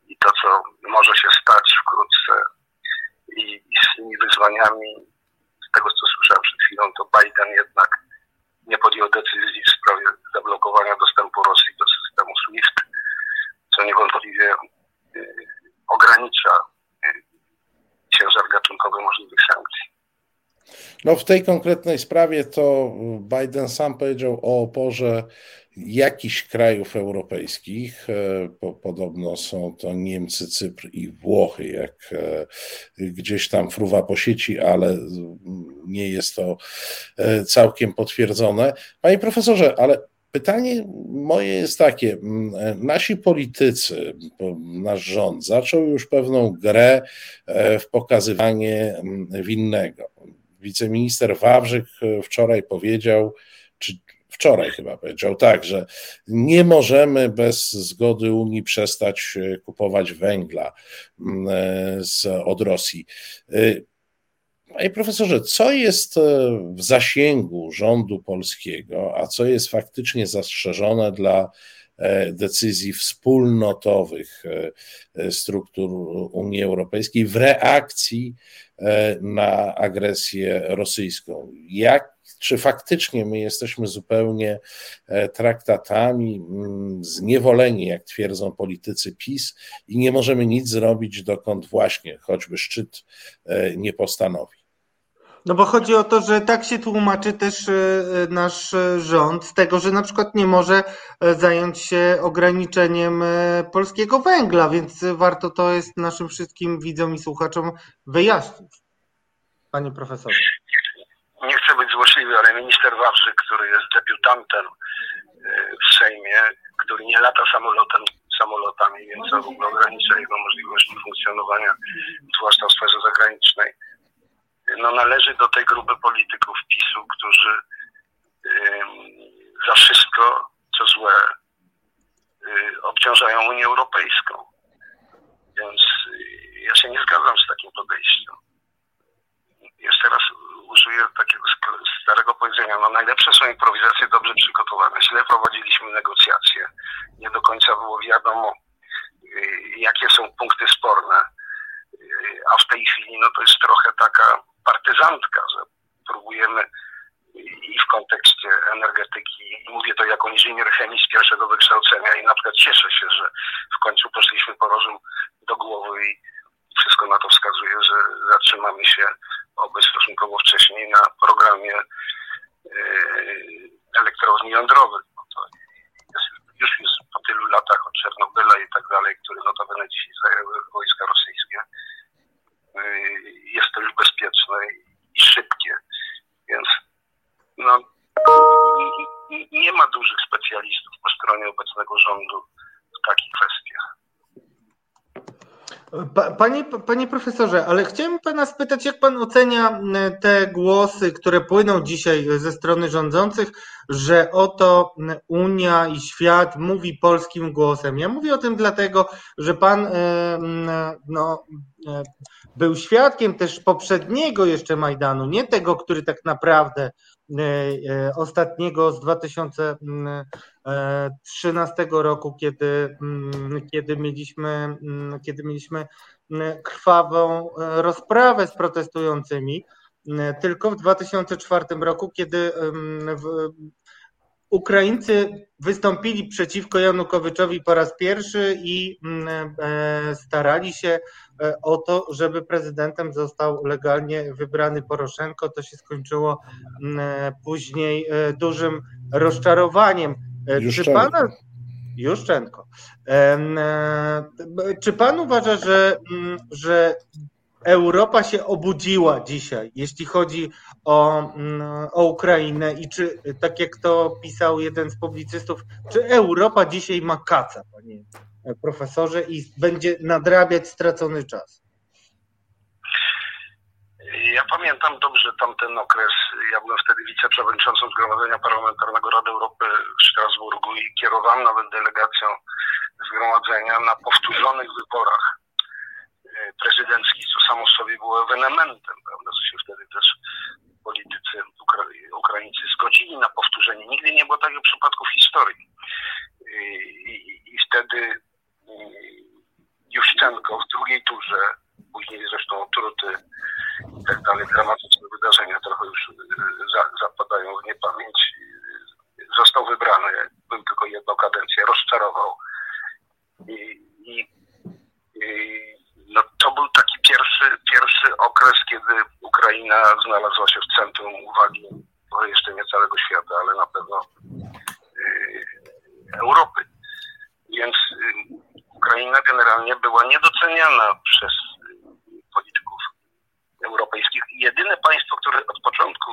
i to, co może się stać wkrótce i, i z tymi wyzwaniami, z tego co słyszałem przed chwilą, to Biden jednak nie podjął decyzji w sprawie zablokowania dostępu Rosji do systemu SWIFT, co niewątpliwie y, ogranicza y, ciężar gatunkowy możliwych sankcji. No w tej konkretnej sprawie to Biden sam powiedział o oporze jakichś krajów europejskich. E, podobno są to Niemcy, Cypr i Włochy, jak e, gdzieś tam fruwa po sieci, ale nie jest to e, całkiem potwierdzone. Panie profesorze, ale Pytanie moje jest takie: nasi politycy, nasz rząd zaczął już pewną grę w pokazywanie winnego. Wiceminister Wawrzyk wczoraj powiedział, wczoraj chyba powiedział tak, że nie możemy bez zgody Unii przestać e, kupować węgla e, z, od Rosji. E, panie profesorze, co jest w zasięgu rządu polskiego, a co jest faktycznie zastrzeżone dla decyzji wspólnotowych struktur Unii Europejskiej w reakcji na agresję rosyjską? Jak czy faktycznie my jesteśmy zupełnie e, traktatami mm, zniewoleni, jak twierdzą politycy PiS, i nie możemy nic zrobić, dokąd właśnie choćby szczyt e, nie postanowi. No bo chodzi o to, że tak się tłumaczy też e, nasz rząd z tego, że na przykład nie może zająć się ograniczeniem polskiego węgla, więc warto to jest naszym wszystkim widzom i słuchaczom wyjaśnić. Panie profesorze nie chcę być złośliwy, ale minister Wawrzyk, który jest debiutantem e, w Sejmie, który nie lata samolotem, samolotami, więc to w ogóle ogranicza jego możliwości funkcjonowania, zwłaszcza w sferze zagranicznej, no należy do tej grupy polityków PiSu, którzy za wszystko, co złe, y, obciążają Unię Europejską. Więc y, ja się nie zgadzam z takim podejściem. Jeszcze raz użyję takiego starego powiedzenia, no najlepsze są improwizacje dobrze przygotowane. Źle prowadziliśmy negocjacje. Nie do końca było wiadomo, y, jakie są punkty sporne. Y, a w tej chwili no to jest trochę taka partyzantka, że próbujemy i w kontekście energetyki, mówię to jako inżynier chemii z pierwszego wykształcenia i na przykład cieszę się, że w końcu poszliśmy po rozum do głowy i wszystko na to wskazuje, że zatrzymamy się oby stosunkowo wcześniej na programie yy, elektrowni jądrowych. Już jest po tylu latach od Czernobyla i tak dalej, który notabene dzisiaj zajęły wojska rosyjskie. Yy, jest to już bezpieczne i szybkie. Więc no, nie ma dużych specjalistów po stronie obecnego rządu w takich kwestiach. Panie, panie profesorze, ale chciałem pana spytać, jak pan ocenia te głosy, które płyną dzisiaj ze strony rządzących, że oto Unia i świat mówi polskim głosem. Ja mówię o tym dlatego, że pan e, no, e, był świadkiem też poprzedniego jeszcze Majdanu, nie tego, który tak naprawdę E, ostatniego z 2013 roku, kiedy, kiedy, mieliśmy, kiedy mieliśmy krwawą rozprawę z protestującymi, tylko w 2004 roku, kiedy Ukraińcy wystąpili przeciwko Janukowyczowi po raz pierwszy i mm, e, starali się e, o to, żeby prezydentem został legalnie wybrany Poroszenko. To się skończyło mm, e, później dużym rozczarowaniem. Czy pana. Juszczenko. Czy pan uważa, że, mm, że Europa się obudziła dzisiaj, jeśli chodzi o, mm, o Ukrainę i czy, tak jak to pisał jeden z publicystów, czy Europa dzisiaj ma kaca, panie profesorze, i będzie nadrabiać stracony czas? Ja pamiętam dobrze tamten okres. Ja byłem wtedy wiceprzewodniczącym Zgromadzenia Parlamentarnego Rady Europy w Strasburgu i kierowałem nawet delegacją zgromadzenia na powtórzonych wyborach prezydenckich, co samo w sobie było ewenementem, prawda, co się wtedy też politycy Ukra Ukraińcy zgodzili na powtórzenie. Nigdy nie było takiego przypadku w historii. I, i, i wtedy mm, Juszczenko w drugiej turze, później zresztą truty i tak dalej, dramatyczne wydarzenia trochę już y, za, zapadają w niepamięć, został wybrany, był tylko jedną kadencję, rozczarował. I, i, i no, to był taki pierwszy, pierwszy okres, kiedy Ukraina znalazła się w centrum uwagi, może jeszcze nie całego świata, ale na pewno yy, Europy. Więc yy, Ukraina generalnie była niedoceniana przez yy, polityków europejskich. Jedyne państwo, które od początku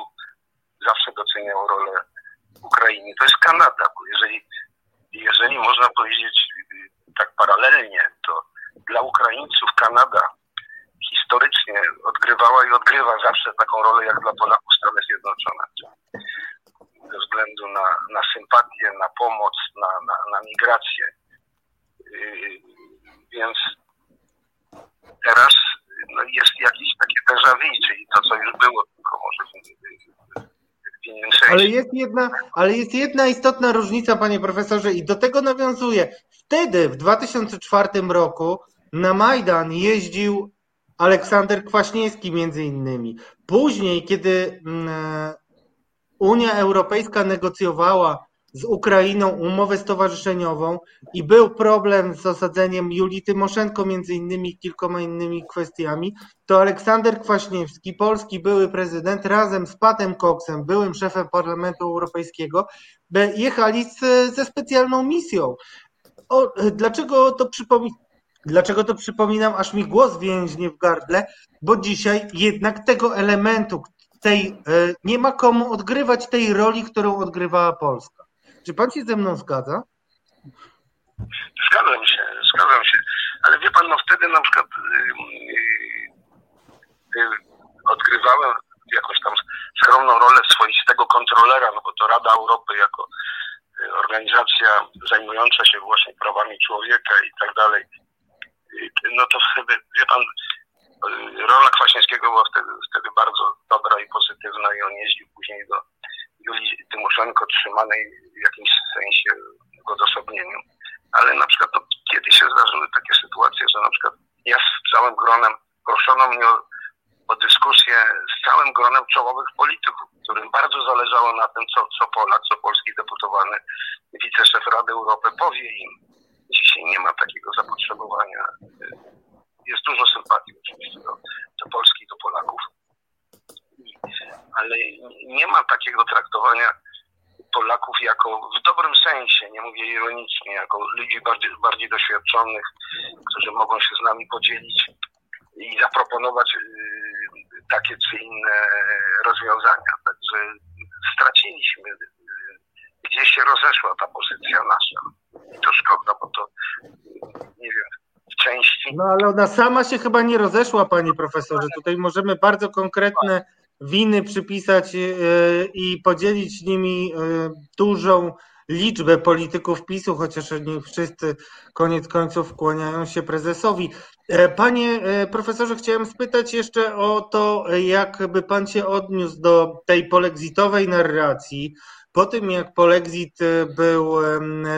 zawsze doceniało rolę Ukrainy, to jest Kanada, bo jeżeli, jeżeli można powiedzieć y, tak paralelnie, to dla Ukraińców Kanada historycznie odgrywała i odgrywa zawsze taką rolę jak dla Polaków Stany Zjednoczone. Ze względu na, na sympatię, na pomoc, na, na, na migrację. Yy, więc teraz no, jest jakieś takie déjà vu, czyli to, co już było, tylko może w innym sensie. Ale jest jedna, ale jest jedna istotna różnica, panie profesorze, i do tego nawiązuję. Wtedy, w 2004 roku, na Majdan jeździł Aleksander Kwaśniewski między innymi. Później, kiedy mm, Unia Europejska negocjowała z Ukrainą umowę stowarzyszeniową i był problem z osadzeniem Julii Tymoszenko, między innymi kilkoma innymi kwestiami, to Aleksander Kwaśniewski, polski były prezydent, razem z Patem Coxem, byłym szefem Parlamentu Europejskiego, jechali z, ze specjalną misją. O, dlaczego to przypominam? Dlaczego to przypominam, aż mi głos więźnie w gardle? Bo dzisiaj jednak tego elementu, tej, e, nie ma komu odgrywać tej roli, którą odgrywała Polska. Czy pan się ze mną zgadza? Zgadzam się, zgadzam się, ale wie pan, no wtedy na przykład yy, yy, odgrywałem jakąś tam skromną rolę swoistego kontrolera, no bo to Rada Europy jako y, organizacja zajmująca się właśnie prawami człowieka i tak dalej, no to wtedy, wie pan, y, rola Kwaśniewskiego była wtedy, wtedy bardzo dobra i pozytywna i on jeździł później do Julii Tymoszenko trzymanej w jakimś sensie w odosobnieniu. Ale na przykład no, kiedyś się zdarzyły takie sytuacje, że na przykład ja z całym gronem proszono mnie o, o dyskusję z całym gronem czołowych polityków, którym bardzo zależało na tym, co, co Polak, co polski deputowany, wiceszef Rady Europy powie im. Dzisiaj nie ma takiego zapotrzebowania. Jest dużo sympatii oczywiście do, do Polski, do Polaków ale nie ma takiego traktowania Polaków jako w dobrym sensie, nie mówię ironicznie, jako ludzi bardziej, bardziej doświadczonych, którzy mogą się z nami podzielić i zaproponować y, takie czy inne rozwiązania. Także straciliśmy, y, gdzie się rozeszła ta pozycja nasza. I to szkoda, bo to nie wiem, w części. No ale ona sama się chyba nie rozeszła, panie profesorze. Tutaj możemy bardzo konkretne winy przypisać e, i podzielić nimi e, dużą liczbę polityków PiSu, chociaż nie wszyscy koniec końców kłaniają się prezesowi. E, panie profesorze, chciałem spytać jeszcze o to, jakby pan się odniósł do tej polexitowej narracji. Po tym, jak polexit był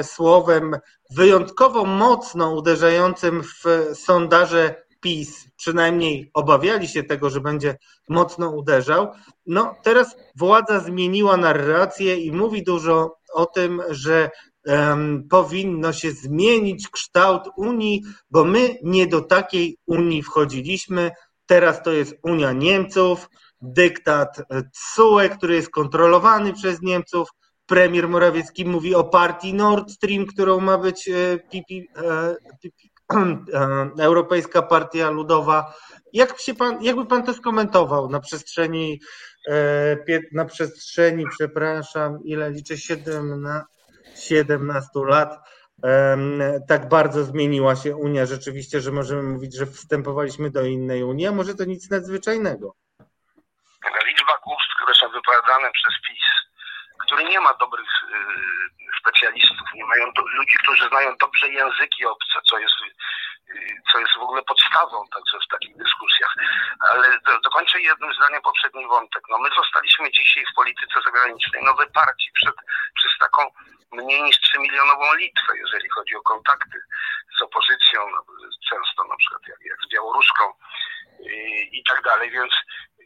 słowem wyjątkowo mocno uderzającym w sondaże PiS przynajmniej obawiali się tego, że będzie mocno uderzał. No teraz władza zmieniła narrację i mówi dużo o tym, że um, powinno się zmienić kształt Unii, bo my nie do takiej Unii wchodziliśmy. Teraz to jest Unia Niemców, dyktat CUE, który jest kontrolowany przez Niemców. Premier Morawiecki mówi o partii Nord Stream, którą ma być pipi, e, pipi, E, Europejska Partia Ludowa. Jak się pan, jakby pan to skomentował na przestrzeni, e, na przestrzeni, przepraszam, ile liczę, 17, 17 lat, tak bardzo zmieniła się Unia rzeczywiście, że możemy mówić, że wstępowaliśmy do innej Unii, a może to nic nadzwyczajnego. Liczba głupstw, które są wypowiadane przez PiS, który nie ma dobrych y, specjalistów, nie mają do, ludzi, którzy znają dobrze języki obce, co jest, co jest w ogóle podstawą także w takich dyskusjach. Ale do, dokończę jednym zdaniem poprzedni wątek. No my zostaliśmy dzisiaj w polityce zagranicznej no wyparci przed, przez taką mniej niż 3 milionową Litwę, jeżeli chodzi o kontakty z opozycją, no, często na przykład jak, jak z białoruską i, i tak dalej, więc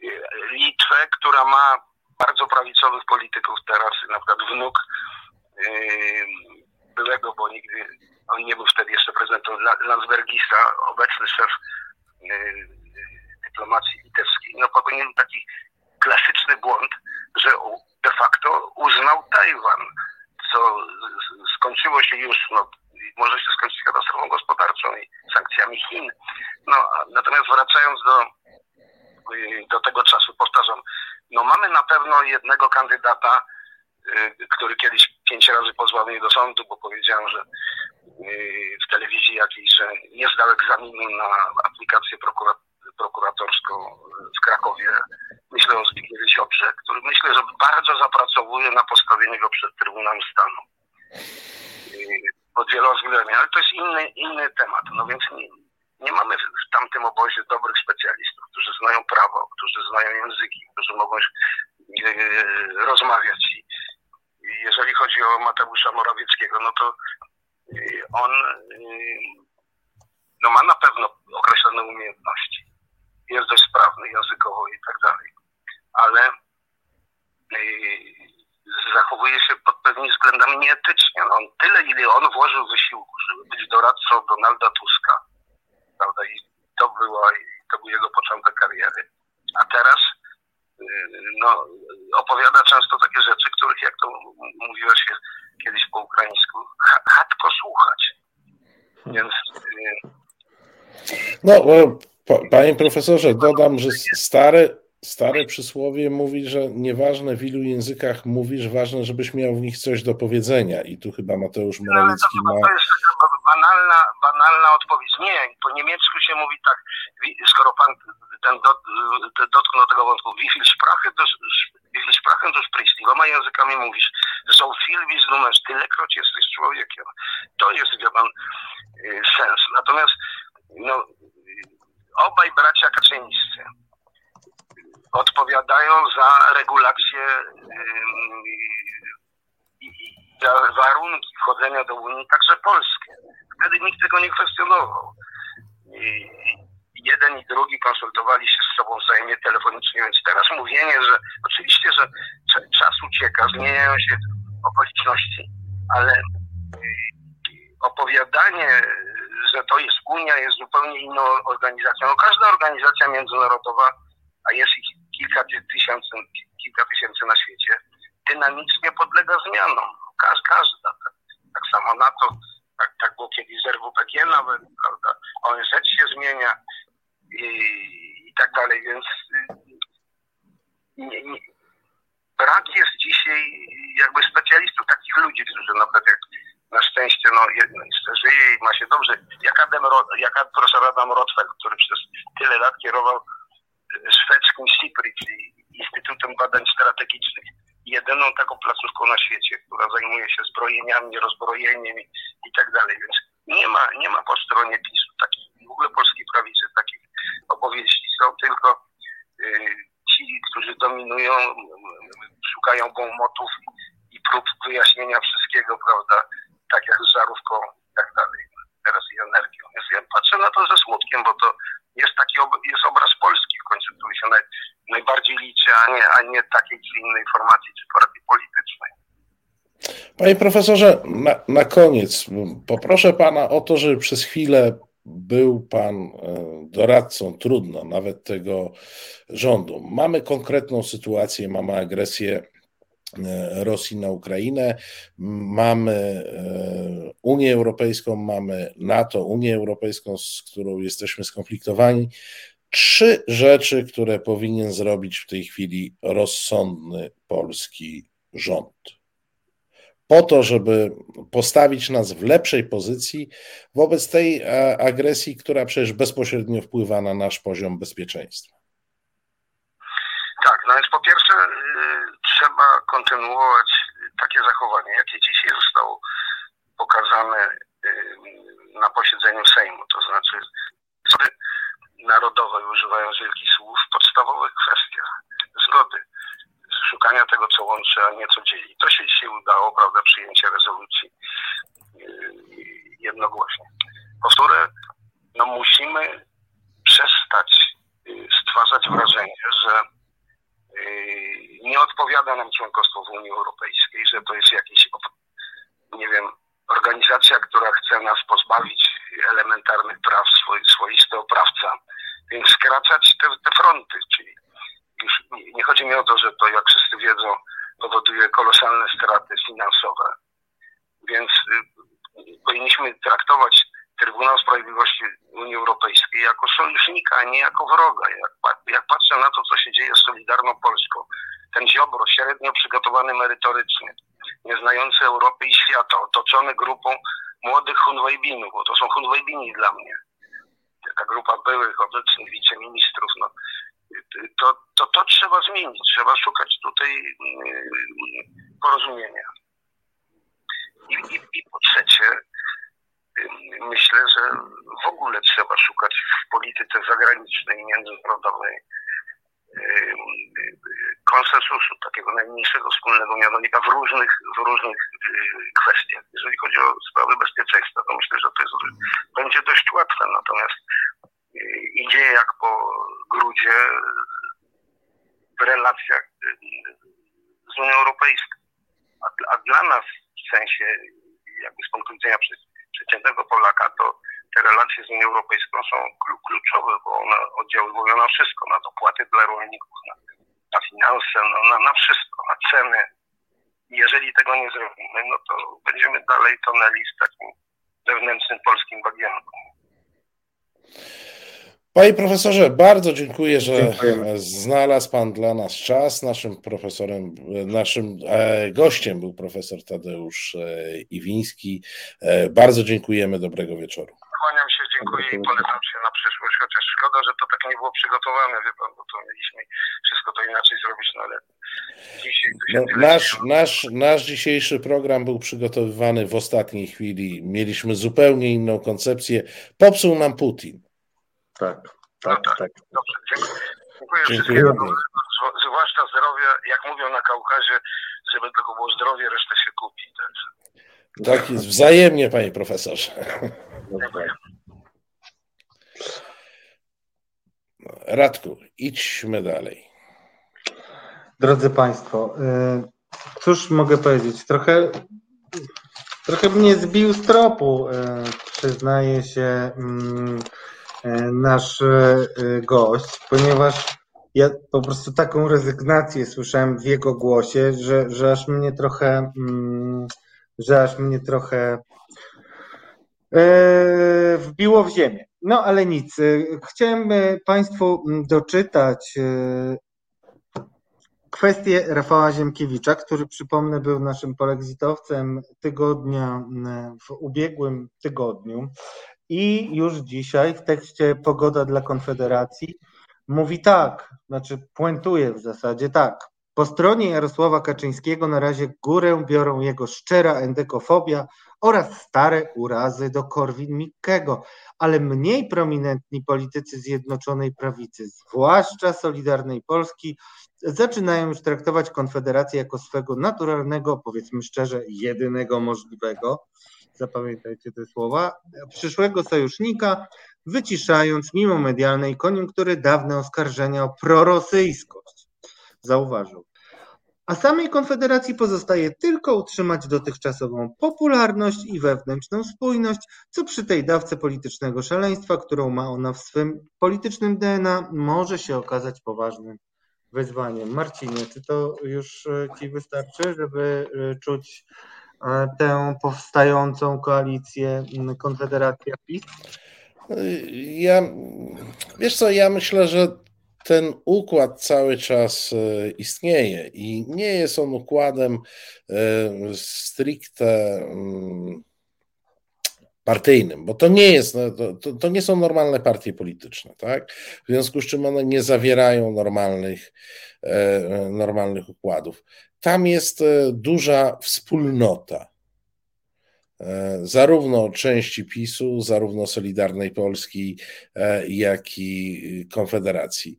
y, Litwę, która ma bardzo prawicowych polityków teraz, na przykład wnuk byłego, bo nigdy on nie był wtedy jeszcze prezydentem Landsbergisa, obecny szef dyplomacji litewskiej, no popełnił taki klasyczny błąd, że de facto uznał Tajwan, co skończyło się już, no, może się skończyć katastrofą gospodarczą i sankcjami Chin. No, natomiast wracając do, do tego czasu, powtarzam, no mamy na pewno jednego kandydata, Y, który kiedyś pięć razy pozwał mnie do sądu, bo powiedziałem, że y, w telewizji jakiejś, że nie zdał egzaminu na aplikację prokuratorską w Krakowie. Myślę o Zbigniewie Ziobrze, który myślę, że bardzo zapracowuje na postawienie go przed Trybunałem Stanu. Y, pod wieloma względami, ale to jest inny, inny temat. No więc nie, nie mamy w tamtym obozie dobrych specjalistów, którzy znają prawo, którzy znają języki, którzy mogą rozmawiać jeżeli chodzi o Mateusza Morawieckiego, no to y, on y, no ma na pewno określone umiejętności. Jest dość sprawny językowo i tak dalej. Ale y, zachowuje się pod pewnymi względami nieetycznie. No, on tyle, ile on włożył wysiłku, żeby być doradcą Donalda Tuska, prawda? I to, była, i to był jego początek kariery. A teraz no, opowiada często takie rzeczy, których, jak to mówiłeś kiedyś po ukraińsku, chatko słuchać. Więc... Y, no, panie profesorze, dodam, że stare, Stare przysłowie mówi, że nieważne w ilu językach mówisz, ważne, żebyś miał w nich coś do powiedzenia. I tu chyba Mateusz Morawiecki no, ma... To jest banalna, banalna odpowiedź. Nie, po niemiecku się mówi tak, skoro pan ten dot, dotknął tego wątku, wie viel Sprache, das, wie viel językami mówisz, so viel tylekroć jesteś człowiekiem. To jest, wie pan, y, sens. Natomiast no, obaj bracia Kaczyńscy, odpowiadają za regulacje i za warunki wchodzenia do Unii, także polskie. Wtedy nikt tego nie kwestionował. I jeden i drugi konsultowali się z sobą wzajemnie telefonicznie, więc teraz mówienie, że oczywiście, że czas ucieka, zmieniają się okoliczności, ale opowiadanie, że to jest Unia, jest zupełnie inną organizacją. No każda organizacja międzynarodowa, a jest ich kilka tysięcy, kilka tysięcy na świecie, dynamicznie podlega zmianom. Każ, każda. Tak, tak samo NATO, tak, tak było kiedyś z RWPG nawet, prawda? ONZ się zmienia i, tak dalej, więc y, nie, nie, brak jest dzisiaj jakby specjalistów, takich ludzi, którzy na przykład jak na szczęście no, żyje i ma się dobrze, jak, Adam, jak profesor Adam Rotfeld, który przez tyle lat kierował szwedzkim SIPRI, czyli Instytutem Badań Strategicznych, jedyną taką placówką na świecie, która zajmuje się zbrojeniami, rozbrojeniem i, i tak dalej. Więc nie ma, nie ma po stronie PiSu takich, w ogóle polskiej prawicy takich opowieści. Są tylko y, ci, którzy dominują, szukają gąmotów i, i prób wyjaśnienia wszystkiego, prawda, tak jak z żarówką i tak dalej. Teraz i energią. Więc ja patrzę na to ze smutkiem, bo to jest taki jest obraz Polski w końcu, który się naj, najbardziej liczy, a nie, a nie takiej czy innej formacji czy partii politycznej. Panie profesorze, na, na koniec poproszę pana o to, żeby przez chwilę był pan e, doradcą, trudno, nawet tego rządu. Mamy konkretną sytuację, mamy agresję E, Rosji na Ukrainę. Mamy e, Unię Europejską, mamy NATO, Unię Europejską, z którą jesteśmy skonfliktowani. Trzy rzeczy, które powinien zrobić w tej chwili rozsądny polski rząd. Po to, żeby postawić nas w lepszej pozycji wobec tej e, agresji, która przecież bezpośrednio wpływa na nasz poziom bezpieczeństwa. Tak, no więc po pierwsze y, trzeba kontynuować takie zachowanie, jakie dzisiaj zostało pokazane y, na posiedzeniu Sejmu, to znaczy narodowe, używając wielkich słów, w podstawowych kwestiach zgody, szukania tego, co łączy, a nie co dzieli. To się dzisiaj udało, prawda, przyjęcie rezolucji y, jednogłośnie. Po które no, musimy przestać stwarzać wrażenie, że Yy, nie odpowiada nam członkostwo w Unii Europejskiej, że to jest jakiś, nie wiem, organizacja, która chce nas pozbawić elementarnych praw, swój, swoisty oprawca. Więc skracać te, te fronty, czyli już nie chodzi mi o to, że to, jak powoduje kolosalne straty finansowe. Więc y, powinniśmy traktować Trybunał Sprawiedliwości Unii Europejskiej jako sojusznika, a nie jako wroga. Jak, jak patrzę na to, co się dzieje z Solidarną Polską, ten Ziobro, średnio przygotowany merytorycznie, nie znający Europy i świata, otoczony grupą młodych Hunwejbinów, bo to są Hunwejbini dla mnie. Taka grupa byłych, obecnych wiceministrów, no, to, to, to trzeba zmienić. Trzeba szukać mm, porozumienia. I, i, i po trzecie, myślę, że w ogóle trzeba szukać w polityce zagranicznej międzynarodowej konsensusu, takiego najmniejszego wspólnego mianownika w różnych, w różnych y, kwestiach. Jeżeli chodzi o sprawy bezpieczeństwa, to myślę, że to jest, będzie dość łatwe, natomiast y, idzie jak po grudzie w relacjach y, z Unią Europejską. A, a dla nas w sensie jakby z punktu widzenia przeciętnego Polaka, to te relacje z Unią Europejską są kluczowe, bo one oddziaływują na wszystko, na dopłaty dla rolników, na, na finanse, no, na, na wszystko, na ceny. Jeżeli tego nie zrobimy, no to będziemy dalej tonęli z takim wewnętrznym polskim bagienką. Panie profesorze, bardzo dziękuję, że Dziękujemy. znalazł Pan dla nas czas. Naszym profesorem, naszym e, gościem był profesor Tadeusz e, Iwiński. E, bardzo dziękujemy, dobrego wieczoru. Kłaniam się, dziękuję i polecam się na przyszłość, chociaż szkoda, że to tak nie było przygotowane, wie Pan, bo to mieliśmy wszystko to inaczej zrobić, no ale dzisiaj no, nasz, nasz, nasz dzisiejszy program był przygotowywany w ostatniej chwili. Mieliśmy zupełnie inną koncepcję. Popsuł nam Putin. Tak, tak, no tak. tak. Dobrze, dziękuję. Dziękuję, dziękuję wszystkiego, zwłaszcza zdrowie, jak mówią na Kaukazie, żeby tylko było zdrowie, resztę się kupi. Także. Tak jest, wzajemnie, panie profesorze. Dziękuję. Radku, idźmy dalej. Drodzy Państwo, y, cóż mogę powiedzieć? Trochę, trochę mnie zbił z tropu, y, przyznaje się mm, nasz gość, ponieważ ja po prostu taką rezygnację słyszałem w jego głosie, że, że aż mnie trochę, mm, że aż mnie trochę wbiło w ziemię. No ale nic. Chciałem Państwu doczytać kwestię Rafała Ziemkiewicza, który przypomnę był naszym polexitowcem tygodnia w ubiegłym tygodniu i już dzisiaj w tekście Pogoda dla Konfederacji mówi tak, znaczy puentuje w zasadzie tak. Po stronie Jarosława Kaczyńskiego na razie górę biorą jego szczera endekofobia oraz stare urazy do Korwin-Mikkego, ale mniej prominentni politycy Zjednoczonej Prawicy, zwłaszcza Solidarnej Polski, zaczynają już traktować Konfederację jako swego naturalnego, powiedzmy szczerze, jedynego możliwego, zapamiętajcie te słowa, przyszłego sojusznika, wyciszając mimo medialnej koniunktury dawne oskarżenia o prorosyjskość. Zauważył. A samej Konfederacji pozostaje tylko utrzymać dotychczasową popularność i wewnętrzną spójność, co przy tej dawce politycznego szaleństwa, którą ma ona w swym politycznym DNA, może się okazać poważnym wyzwaniem. Marcinie, czy to już e, Ci wystarczy, żeby e, czuć tę powstającą koalicję Konfederacja PiS? Ja, wiesz co, ja myślę, że ten układ cały czas istnieje i nie jest on układem stricte mm, partyjnym, bo to nie jest, no, to, to, nie są normalne partie polityczne, tak? W związku z czym one nie zawierają normalnych, e, normalnych układów. Tam jest e, duża wspólnota. E, zarówno części PiSu, zarówno Solidarnej Polski, jak i Konfederacji.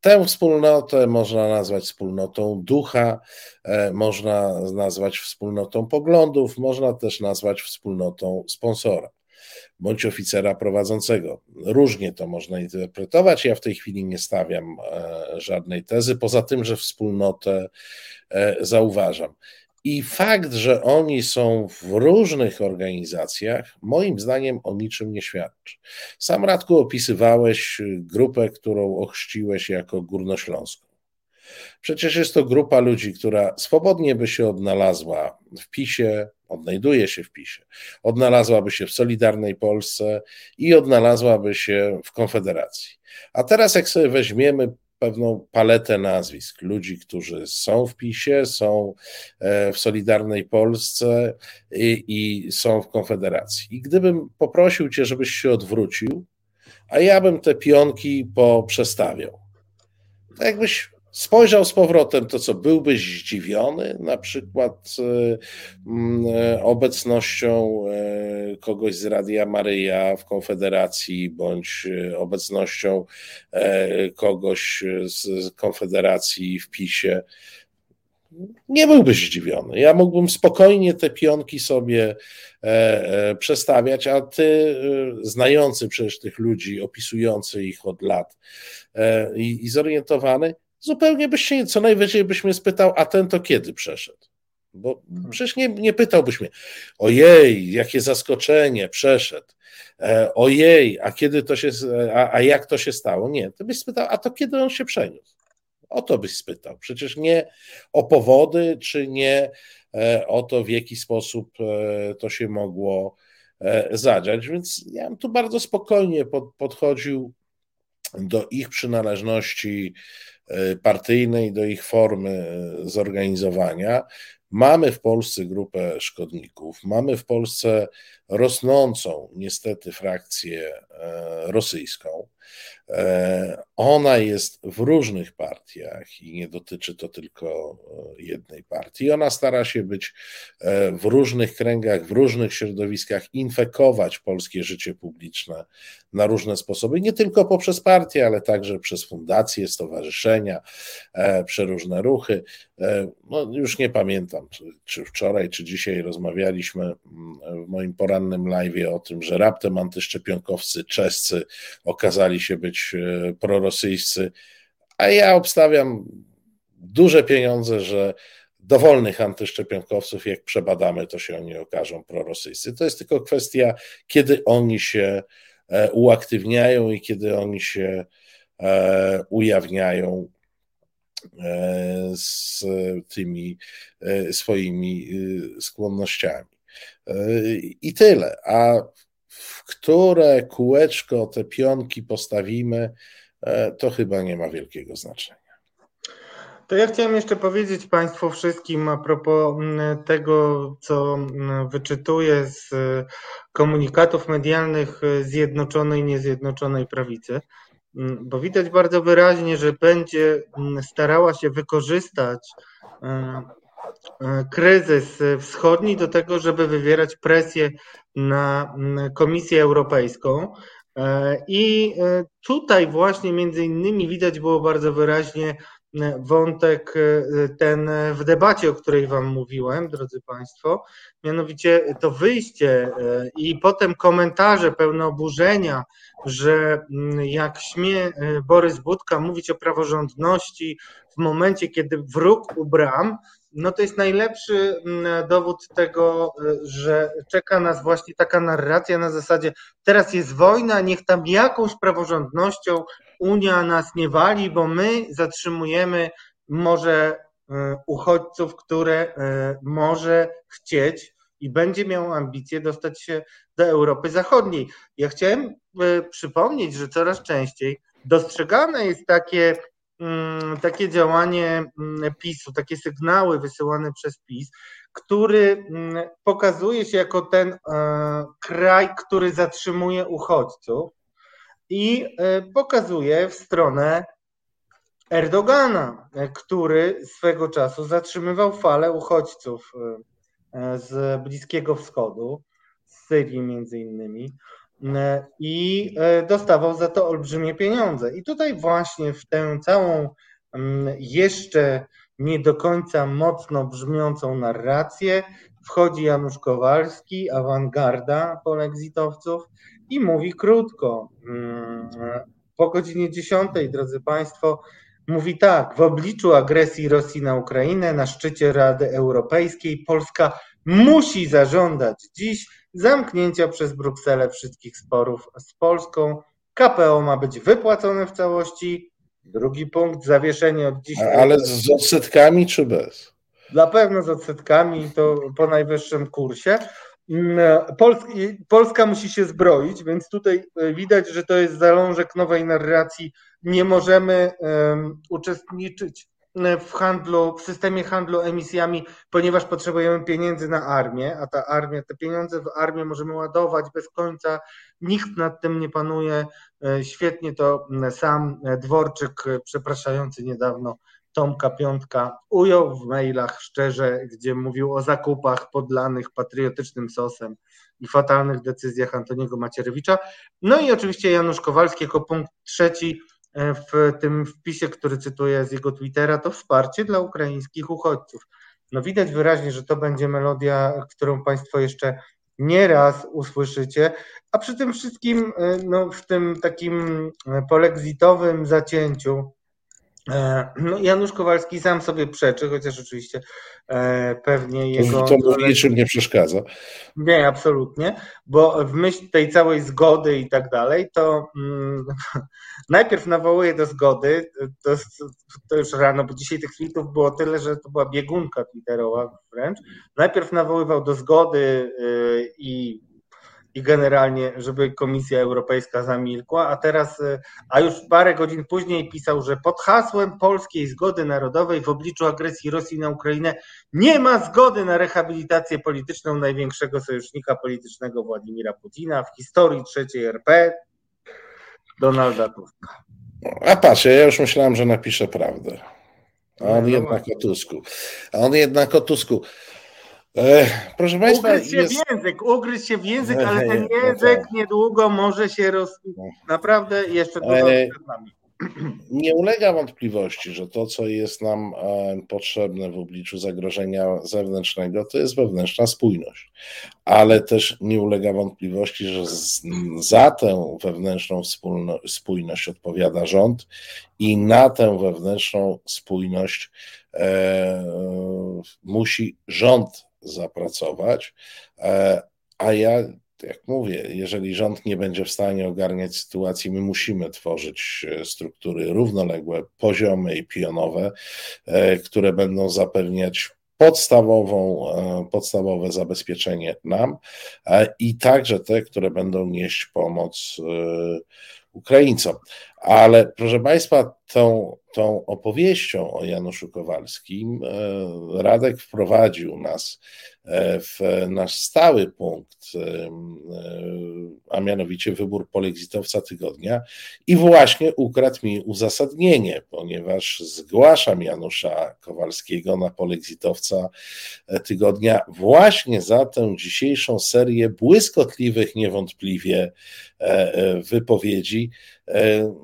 Tę wspólnotę można nazwać wspólnotą ducha, e, można nazwać wspólnotą poglądów, można też nazwać wspólnotą sponsora bądź oficera prowadzącego. Różnie to można interpretować. Ja w tej chwili nie stawiam e, żadnej tezy, poza tym, że wspólnotę e, zauważam. I fakt, że oni są w różnych organizacjach, moim zdaniem o niczym nie świadczy. Sam Radku opisywałeś grupę, którą ochrzciłeś jako Górnośląską. Przecież jest to grupa ludzi, która swobodnie by się odnalazła w PiSie, odnajduje się w PiSie, odnalazłaby się w Solidarnej Polsce i odnalazłaby się w Konfederacji. A teraz, jak sobie weźmiemy pewną paletę nazwisk ludzi, którzy są w PiSie, są e, w Solidarnej Polsce i, i są w Konfederacji. I gdybym poprosił Cię, żebyś się odwrócił, a ja bym te pionki poprzestawiał. To jakbyś spojrzał z powrotem, to co, byłbyś zdziwiony na przykład e, mm, e, obecnością e, kogoś z Radia Maryja w Konfederacji, bądź obecnością kogoś z Konfederacji w PiSie? Nie byłbyś zdziwiony. Ja mógłbym spokojnie te pionki sobie przestawiać, a ty, znający przecież tych ludzi, opisujący ich od lat i, i zorientowany, zupełnie byś się, co najwyżej byś mnie spytał, a ten to kiedy przeszedł? Bo przecież nie, nie pytałbyś mnie, ojej, jakie zaskoczenie, przeszedł. E, ojej, a kiedy to się, a, a jak to się stało? Nie, to byś spytał, a to kiedy on się przeniósł? O to byś spytał. Przecież nie o powody, czy nie e, o to, w jaki sposób e, to się mogło zadziać. Więc ja bym tu bardzo spokojnie pod, podchodził do ich przynależności partyjnej, do ich formy zorganizowania. Mamy w Polsce grupę szkodników, mamy w Polsce rosnącą niestety frakcję e, rosyjską. E, ona jest w różnych partiach i nie dotyczy to tylko e, jednej partii. Ona stara się być w różnych kręgach, w różnych środowiskach, infekować polskie życie publiczne na różne sposoby, nie tylko poprzez partie, ale także przez fundacje, stowarzyszenia, przeróżne ruchy. No, już nie pamiętam, czy wczoraj, czy dzisiaj rozmawialiśmy mm, w moim porannym porannym live o tym, że raptem antyszczepionkowcy czescy okazali się być e, prorosyjscy, a ja obstawiam duże pieniądze, że dowolnych antyszczepionkowców, jak przebadamy, to się oni okażą prorosyjscy. To jest tylko kwestia, kiedy oni się e, uaktywniają i kiedy oni się e, ujawniają z tymi swoimi skłonnościami. I tyle. A w które kółeczko te pionki postawimy, e, to chyba nie ma wielkiego znaczenia. To ja chciałem jeszcze powiedzieć Państwu wszystkim a propos mm, tego, co mm, wyczytuję z komunikatów medialnych Zjednoczonej, Niezjednoczonej Prawicy, mm, bo widać bardzo wyraźnie, że będzie starała się wykorzystać e, E, kryzys wschodni do tego, żeby wywierać presję na Komisję Europejską. E, I e, tutaj właśnie między innymi widać było bardzo wyraźnie wątek ten w debacie, o której Wam mówiłem, drodzy Państwo, mianowicie to wyjście i potem komentarze pełne oburzenia, że jak śmie Borys Budka mówić o praworządności w momencie, kiedy wróg u bram, no to jest najlepszy mm, dowód tego, y, że czeka nas właśnie taka narracja na zasadzie teraz jest wojna, niech tam jakąś praworządnością Unia nas nie wali, bo my zatrzymujemy może y, uchodźców, które y, może chcieć i będzie miał ambicje dostać się do Europy Zachodniej. Ja chciałem przypomnieć, że coraz częściej dostrzegane jest takie takie działanie mm, PiSu, takie sygnały wysyłane przez PiS, który mm, pokazuje się jako ten e, kraj, który zatrzymuje uchodźców i e, pokazuje w stronę Erdogana, e, który swego czasu zatrzymywał falę uchodźców z Bliskiego Wschodu, z Syrii między innymi. E, i e, dostawał za to olbrzymie pieniądze. I tutaj właśnie w tę całą mm, jeszcze nie do końca mocno brzmiącą narrację wchodzi Janusz Kowalski, awangarda polexitowców i mówi krótko. Mm, po godzinie 10, drodzy Państwo, mówi tak, w obliczu agresji Rosji na Ukrainę na szczycie Rady Europejskiej Polska musi zażądać dziś zamknięcia przez Brukselę wszystkich sporów z Polską. KPO ma być wypłacone w całości. Drugi punkt, zawieszenie od dziś. Ale z odsetkami czy bez? Na pewno z odsetkami, to po najwyższym kursie. Mm, Polska musi się zbroić, więc tutaj e, widać, że to jest zalążek nowej narracji. Nie możemy um, uczestniczyć w handlu, w systemie handlu emisjami, ponieważ potrzebujemy pieniędzy na armię, a ta armia, te pieniądze w armię możemy ładować bez końca, nikt nad tym nie panuje. E, świetnie to sam Dworczyk, e, przepraszający niedawno Tomka Piątka, ujął w mailach szczerze, gdzie mówił o zakupach podlanych patriotycznym sosem i fatalnych decyzjach Antoniego Macierewicza. No i oczywiście Janusz Kowalski jako punkt trzeci, w tym wpisie, który cytuję z jego Twittera, to wsparcie dla ukraińskich uchodźców. No widać wyraźnie, że to będzie melodia, którą Państwo jeszcze nie raz usłyszycie, a przy tym wszystkim, no, w tym takim polexitowym zacięciu E, no, Janusz Kowalski sam sobie przeczy, chociaż oczywiście e, pewnie jego. To mu niczym nie przeszkadza. Nie, absolutnie, bo w myśl tej całej zgody i tak dalej, to mm, najpierw nawołuje do zgody, to, to, już rano, bo dzisiaj tych tweetów było tyle, że to była biegunka twitterowa wręcz. Najpierw nawoływał do zgody y, i i generalnie, żeby Komisja Europejska zamilkła, a teraz, e, a już parę godzin później pisał, że pod hasłem polskiej zgody narodowej w obliczu agresji Rosji na Ukrainę nie ma zgody na rehabilitację polityczną największego sojusznika politycznego Władimira Putina w historii trzeciej RP, Donalda Tuska. A patrz, ja już myślałem, że napiszę prawdę. A on no, jednak no. o Tusku. A on jednak o Tusku. E, proszę Państwa. Ugryź się jest... w język, ugryź się w język, ale ten język niedługo może się roz... Naprawdę jeszcze dużo e. Nie ulega wątpliwości, że to, co jest nam potrzebne w obliczu zagrożenia zewnętrznego, to jest wewnętrzna spójność. Ale też nie ulega wątpliwości, że za tę wewnętrzną spójność odpowiada rząd i na tę wewnętrzną spójność e, musi rząd zapracować. E, a ja, jak mówię, jeżeli rząd nie będzie w stanie ogarniać sytuacji, my musimy tworzyć e, struktury równoległe, poziome i pionowe, e, które będą zapewniać podstawową, podstawowe zabezpieczenie nam i także te, które będą nieść pomoc Ukraińcom. Ale proszę Państwa, tą, tą opowieścią o Januszu Kowalskim e, Radek wprowadził nas e, w nasz stały punkt, e, a mianowicie wybór polexitowca tygodnia i właśnie ukradł mi uzasadnienie, ponieważ zgłaszam Janusza Kowalskiego na polexitowca tygodnia właśnie za tę dzisiejszą serię błyskotliwych niewątpliwie wypowiedzi,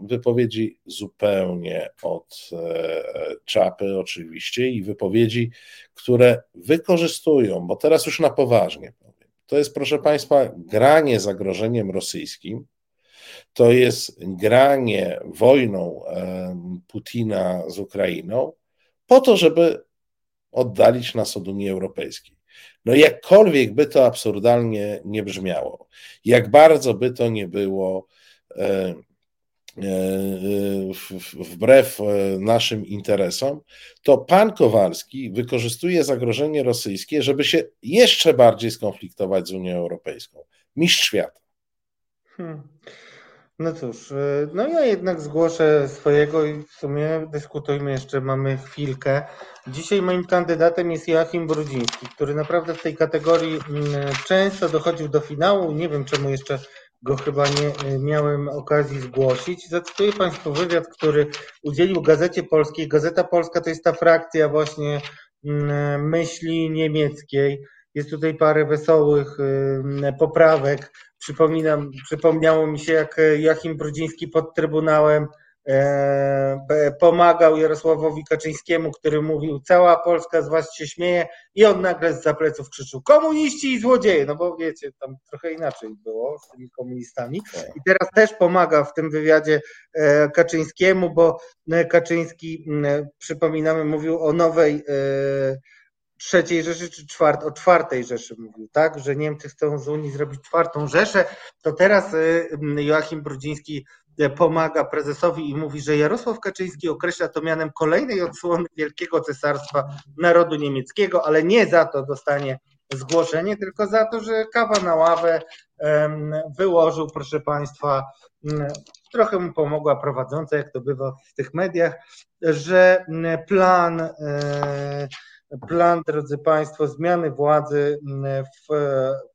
wypowiedzi zupełnie od e, czapy, oczywiście, i wypowiedzi, które wykorzystują, bo teraz już na poważnie powiem. To jest, proszę Państwa, granie zagrożeniem rosyjskim, to jest granie wojną e, Putina z Ukrainą, po to, żeby oddalić nas od Unii Europejskiej. No jakkolwiek by to absurdalnie nie brzmiało, jak bardzo by to nie było e, E, e, wbrew e, naszym interesom, to pan Kowalski wykorzystuje zagrożenie rosyjskie, żeby się jeszcze bardziej skonfliktować z Unią Europejską. Mistrz świata. Hmm. No cóż, no ja jednak zgłoszę swojego i w sumie dyskutujmy jeszcze, mamy chwilkę. Dzisiaj moim kandydatem jest Joachim Brudziński, który naprawdę w tej kategorii mm, często dochodził do finału. Nie wiem czemu jeszcze go chyba nie miałem okazji zgłosić. Zacytuję Państwu wywiad, który udzielił Gazecie Polskiej. Gazeta Polska to jest ta frakcja właśnie mm, myśli niemieckiej. Jest tutaj parę wesołych mm, poprawek. Przypominam, przypomniało mi się, jak Joachim Brudziński pod Trybunałem E, pomagał Jarosławowi Kaczyńskiemu, który mówił, cała Polska z was się śmieje i on nagle z pleców krzyczył, komuniści i złodzieje, no bo wiecie, tam trochę inaczej było z tymi komunistami. I teraz też pomaga w tym wywiadzie e, Kaczyńskiemu, bo e, Kaczyński, przypominamy, mówił o nowej trzeciej Rzeszy czy czwart, o czwartej Rzeszy mówił, tak, że Niemcy chcą z Unii zrobić czwartą Rzeszę, to teraz Joachim Brudziński pomaga prezesowi i mówi, że Jarosław Kaczyński określa to mianem kolejnej odsłony Wielkiego Cesarstwa Narodu Niemieckiego, ale nie za to dostanie zgłoszenie, tylko za to, że kawa na ławę wyłożył, proszę Państwa, trochę mu pomogła prowadząca, jak to bywa w tych mediach, że plan, e, plan, drodzy Państwo, zmiany władzy w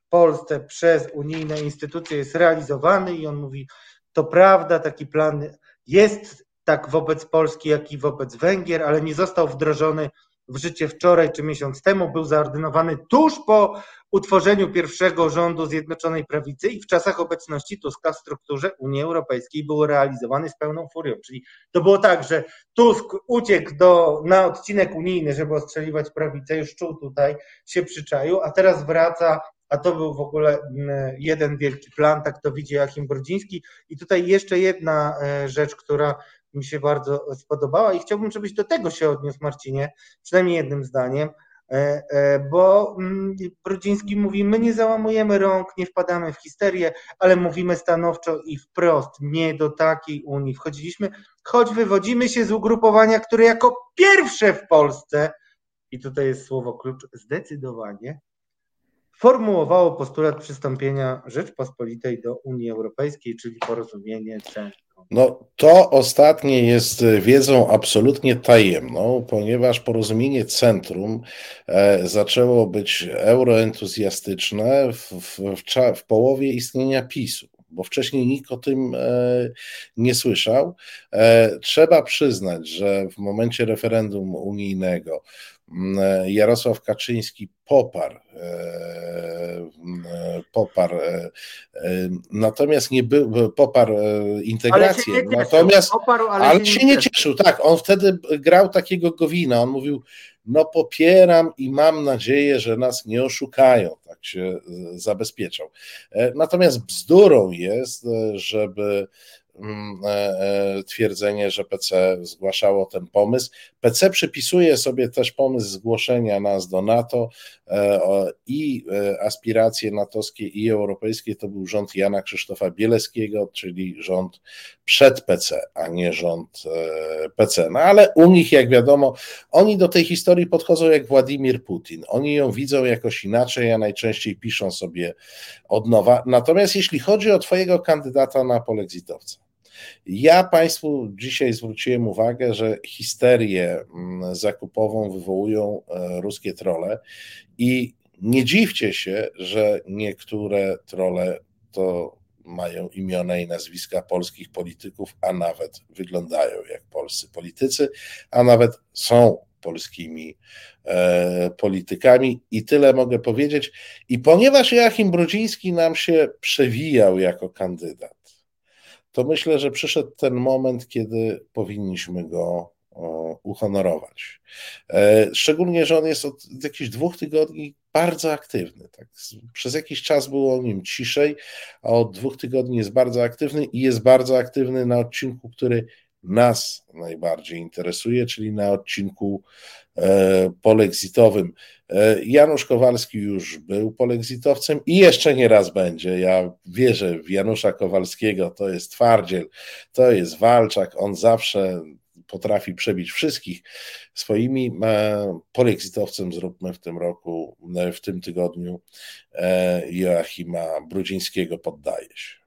Polsce przez unijne instytucje jest realizowany i on mówi, to prawda, taki plan jest tak wobec Polski, jak i wobec Węgier, ale nie został wdrożony w życie wczoraj czy miesiąc temu. Był zaordynowany tuż po utworzeniu pierwszego rządu Zjednoczonej Prawicy i w czasach obecności Tuska w strukturze Unii Europejskiej był realizowany z pełną furią. Czyli to było tak, że Tusk uciekł do, na odcinek unijny, żeby ostrzeliwać prawicę, już czuł tutaj, się przyczaił, a teraz wraca a to był w ogóle mm, jeden wielki plan, tak to widzi Joachim Brodziński. I tutaj jeszcze jedna e, rzecz, która mi się bardzo spodobała i chciałbym, żebyś do tego się odniósł, Marcinie, przynajmniej jednym zdaniem, e, e, bo mm, Brudziński mówi, my nie załamujemy rąk, nie wpadamy w histerię, ale mówimy stanowczo i wprost, nie do takiej Unii wchodziliśmy, choć wywodzimy się z ugrupowania, które jako pierwsze w Polsce, i tutaj jest słowo klucz, zdecydowanie formułowało postulat przystąpienia Rzeczpospolitej do Unii Europejskiej, czyli porozumienie centrum. No to ostatnie jest wiedzą absolutnie tajemną, ponieważ porozumienie centrum e, zaczęło być euroentuzjastyczne w, w, w, w połowie istnienia PiSu bo wcześniej nikt o tym e, nie słyszał. E, trzeba przyznać, że w momencie referendum unijnego Jarosław Kaczyński poparł, e, e, poparł e, natomiast nie był, poparł integrację, ale cieszył, natomiast poparł, ale, ale się nie cieszył, tak, on wtedy grał takiego Gowina, on mówił, no popieram i mam nadzieję, że nas nie oszukają, tak się zabezpieczał. Natomiast bzdurą jest, żeby e, e, twierdzenie, że PC zgłaszało ten pomysł. PC przypisuje sobie też pomysł zgłoszenia nas do NATO e, i aspiracje natowskie i europejskie to był rząd Jana Krzysztofa Bieleckiego, czyli rząd przed PC, a nie rząd PC. No ale u nich, jak wiadomo, oni do tej historii podchodzą jak Władimir Putin. Oni ją widzą jakoś inaczej, a najczęściej piszą sobie od nowa. Natomiast jeśli chodzi o Twojego kandydata na polexitowca, ja Państwu dzisiaj zwróciłem uwagę, że histerię mm, zakupową wywołują e, ruskie trole i nie dziwcie się, że niektóre trole to mają imiona i nazwiska polskich polityków, a nawet wyglądają jak polscy politycy, a nawet są polskimi e, politykami i tyle mogę powiedzieć. I ponieważ Joachim Brudziński nam się przewijał jako kandydat, to myślę, że przyszedł ten moment, kiedy powinniśmy go uhonorować. E, szczególnie, że on jest od jakichś dwóch tygodni bardzo aktywny. Tak? Przez jakiś czas było o nim ciszej, a od dwóch tygodni jest bardzo aktywny i jest bardzo aktywny na odcinku, który nas najbardziej interesuje, czyli na odcinku e, polexitowym. E, Janusz Kowalski już był polexitowcem i jeszcze nie raz będzie. Ja wierzę w Janusza Kowalskiego, to jest twardziel, to jest walczak, on zawsze potrafi przebić wszystkich. Swoimi e, polexitowcem zróbmy w tym roku, w tym tygodniu Joachima Brudzińskiego poddaje się.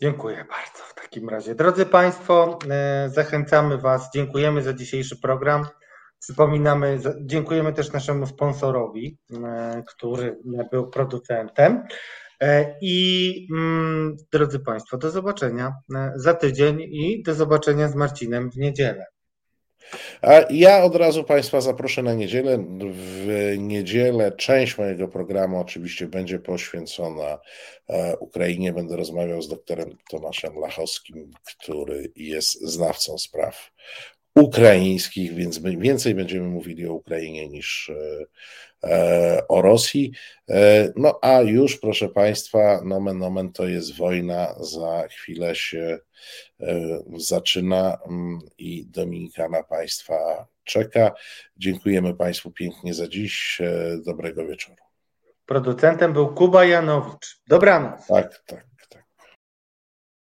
Dziękuję bardzo w takim razie. Drodzy Państwo, e, zachęcamy Was, dziękujemy za dzisiejszy program. Przypominamy, dziękujemy też naszemu sponsorowi, e, który był producentem. E, I mm, drodzy Państwo, do zobaczenia za tydzień i do zobaczenia z Marcinem w niedzielę. A ja od razu Państwa zaproszę na niedzielę. W niedzielę część mojego programu oczywiście będzie poświęcona e, Ukrainie. Będę rozmawiał z doktorem Tomaszem Lachowskim, który jest znawcą spraw ukraińskich, więc więcej będziemy mówili o Ukrainie niż e, o Rosji. No a już, proszę Państwa, nomen nomen to jest wojna, za chwilę się zaczyna mm, i Dominikana Państwa czeka. Dziękujemy Państwu pięknie za dziś. Dobrego wieczoru. Producentem był Kuba Janowicz. Dobranoc. Tak, tak.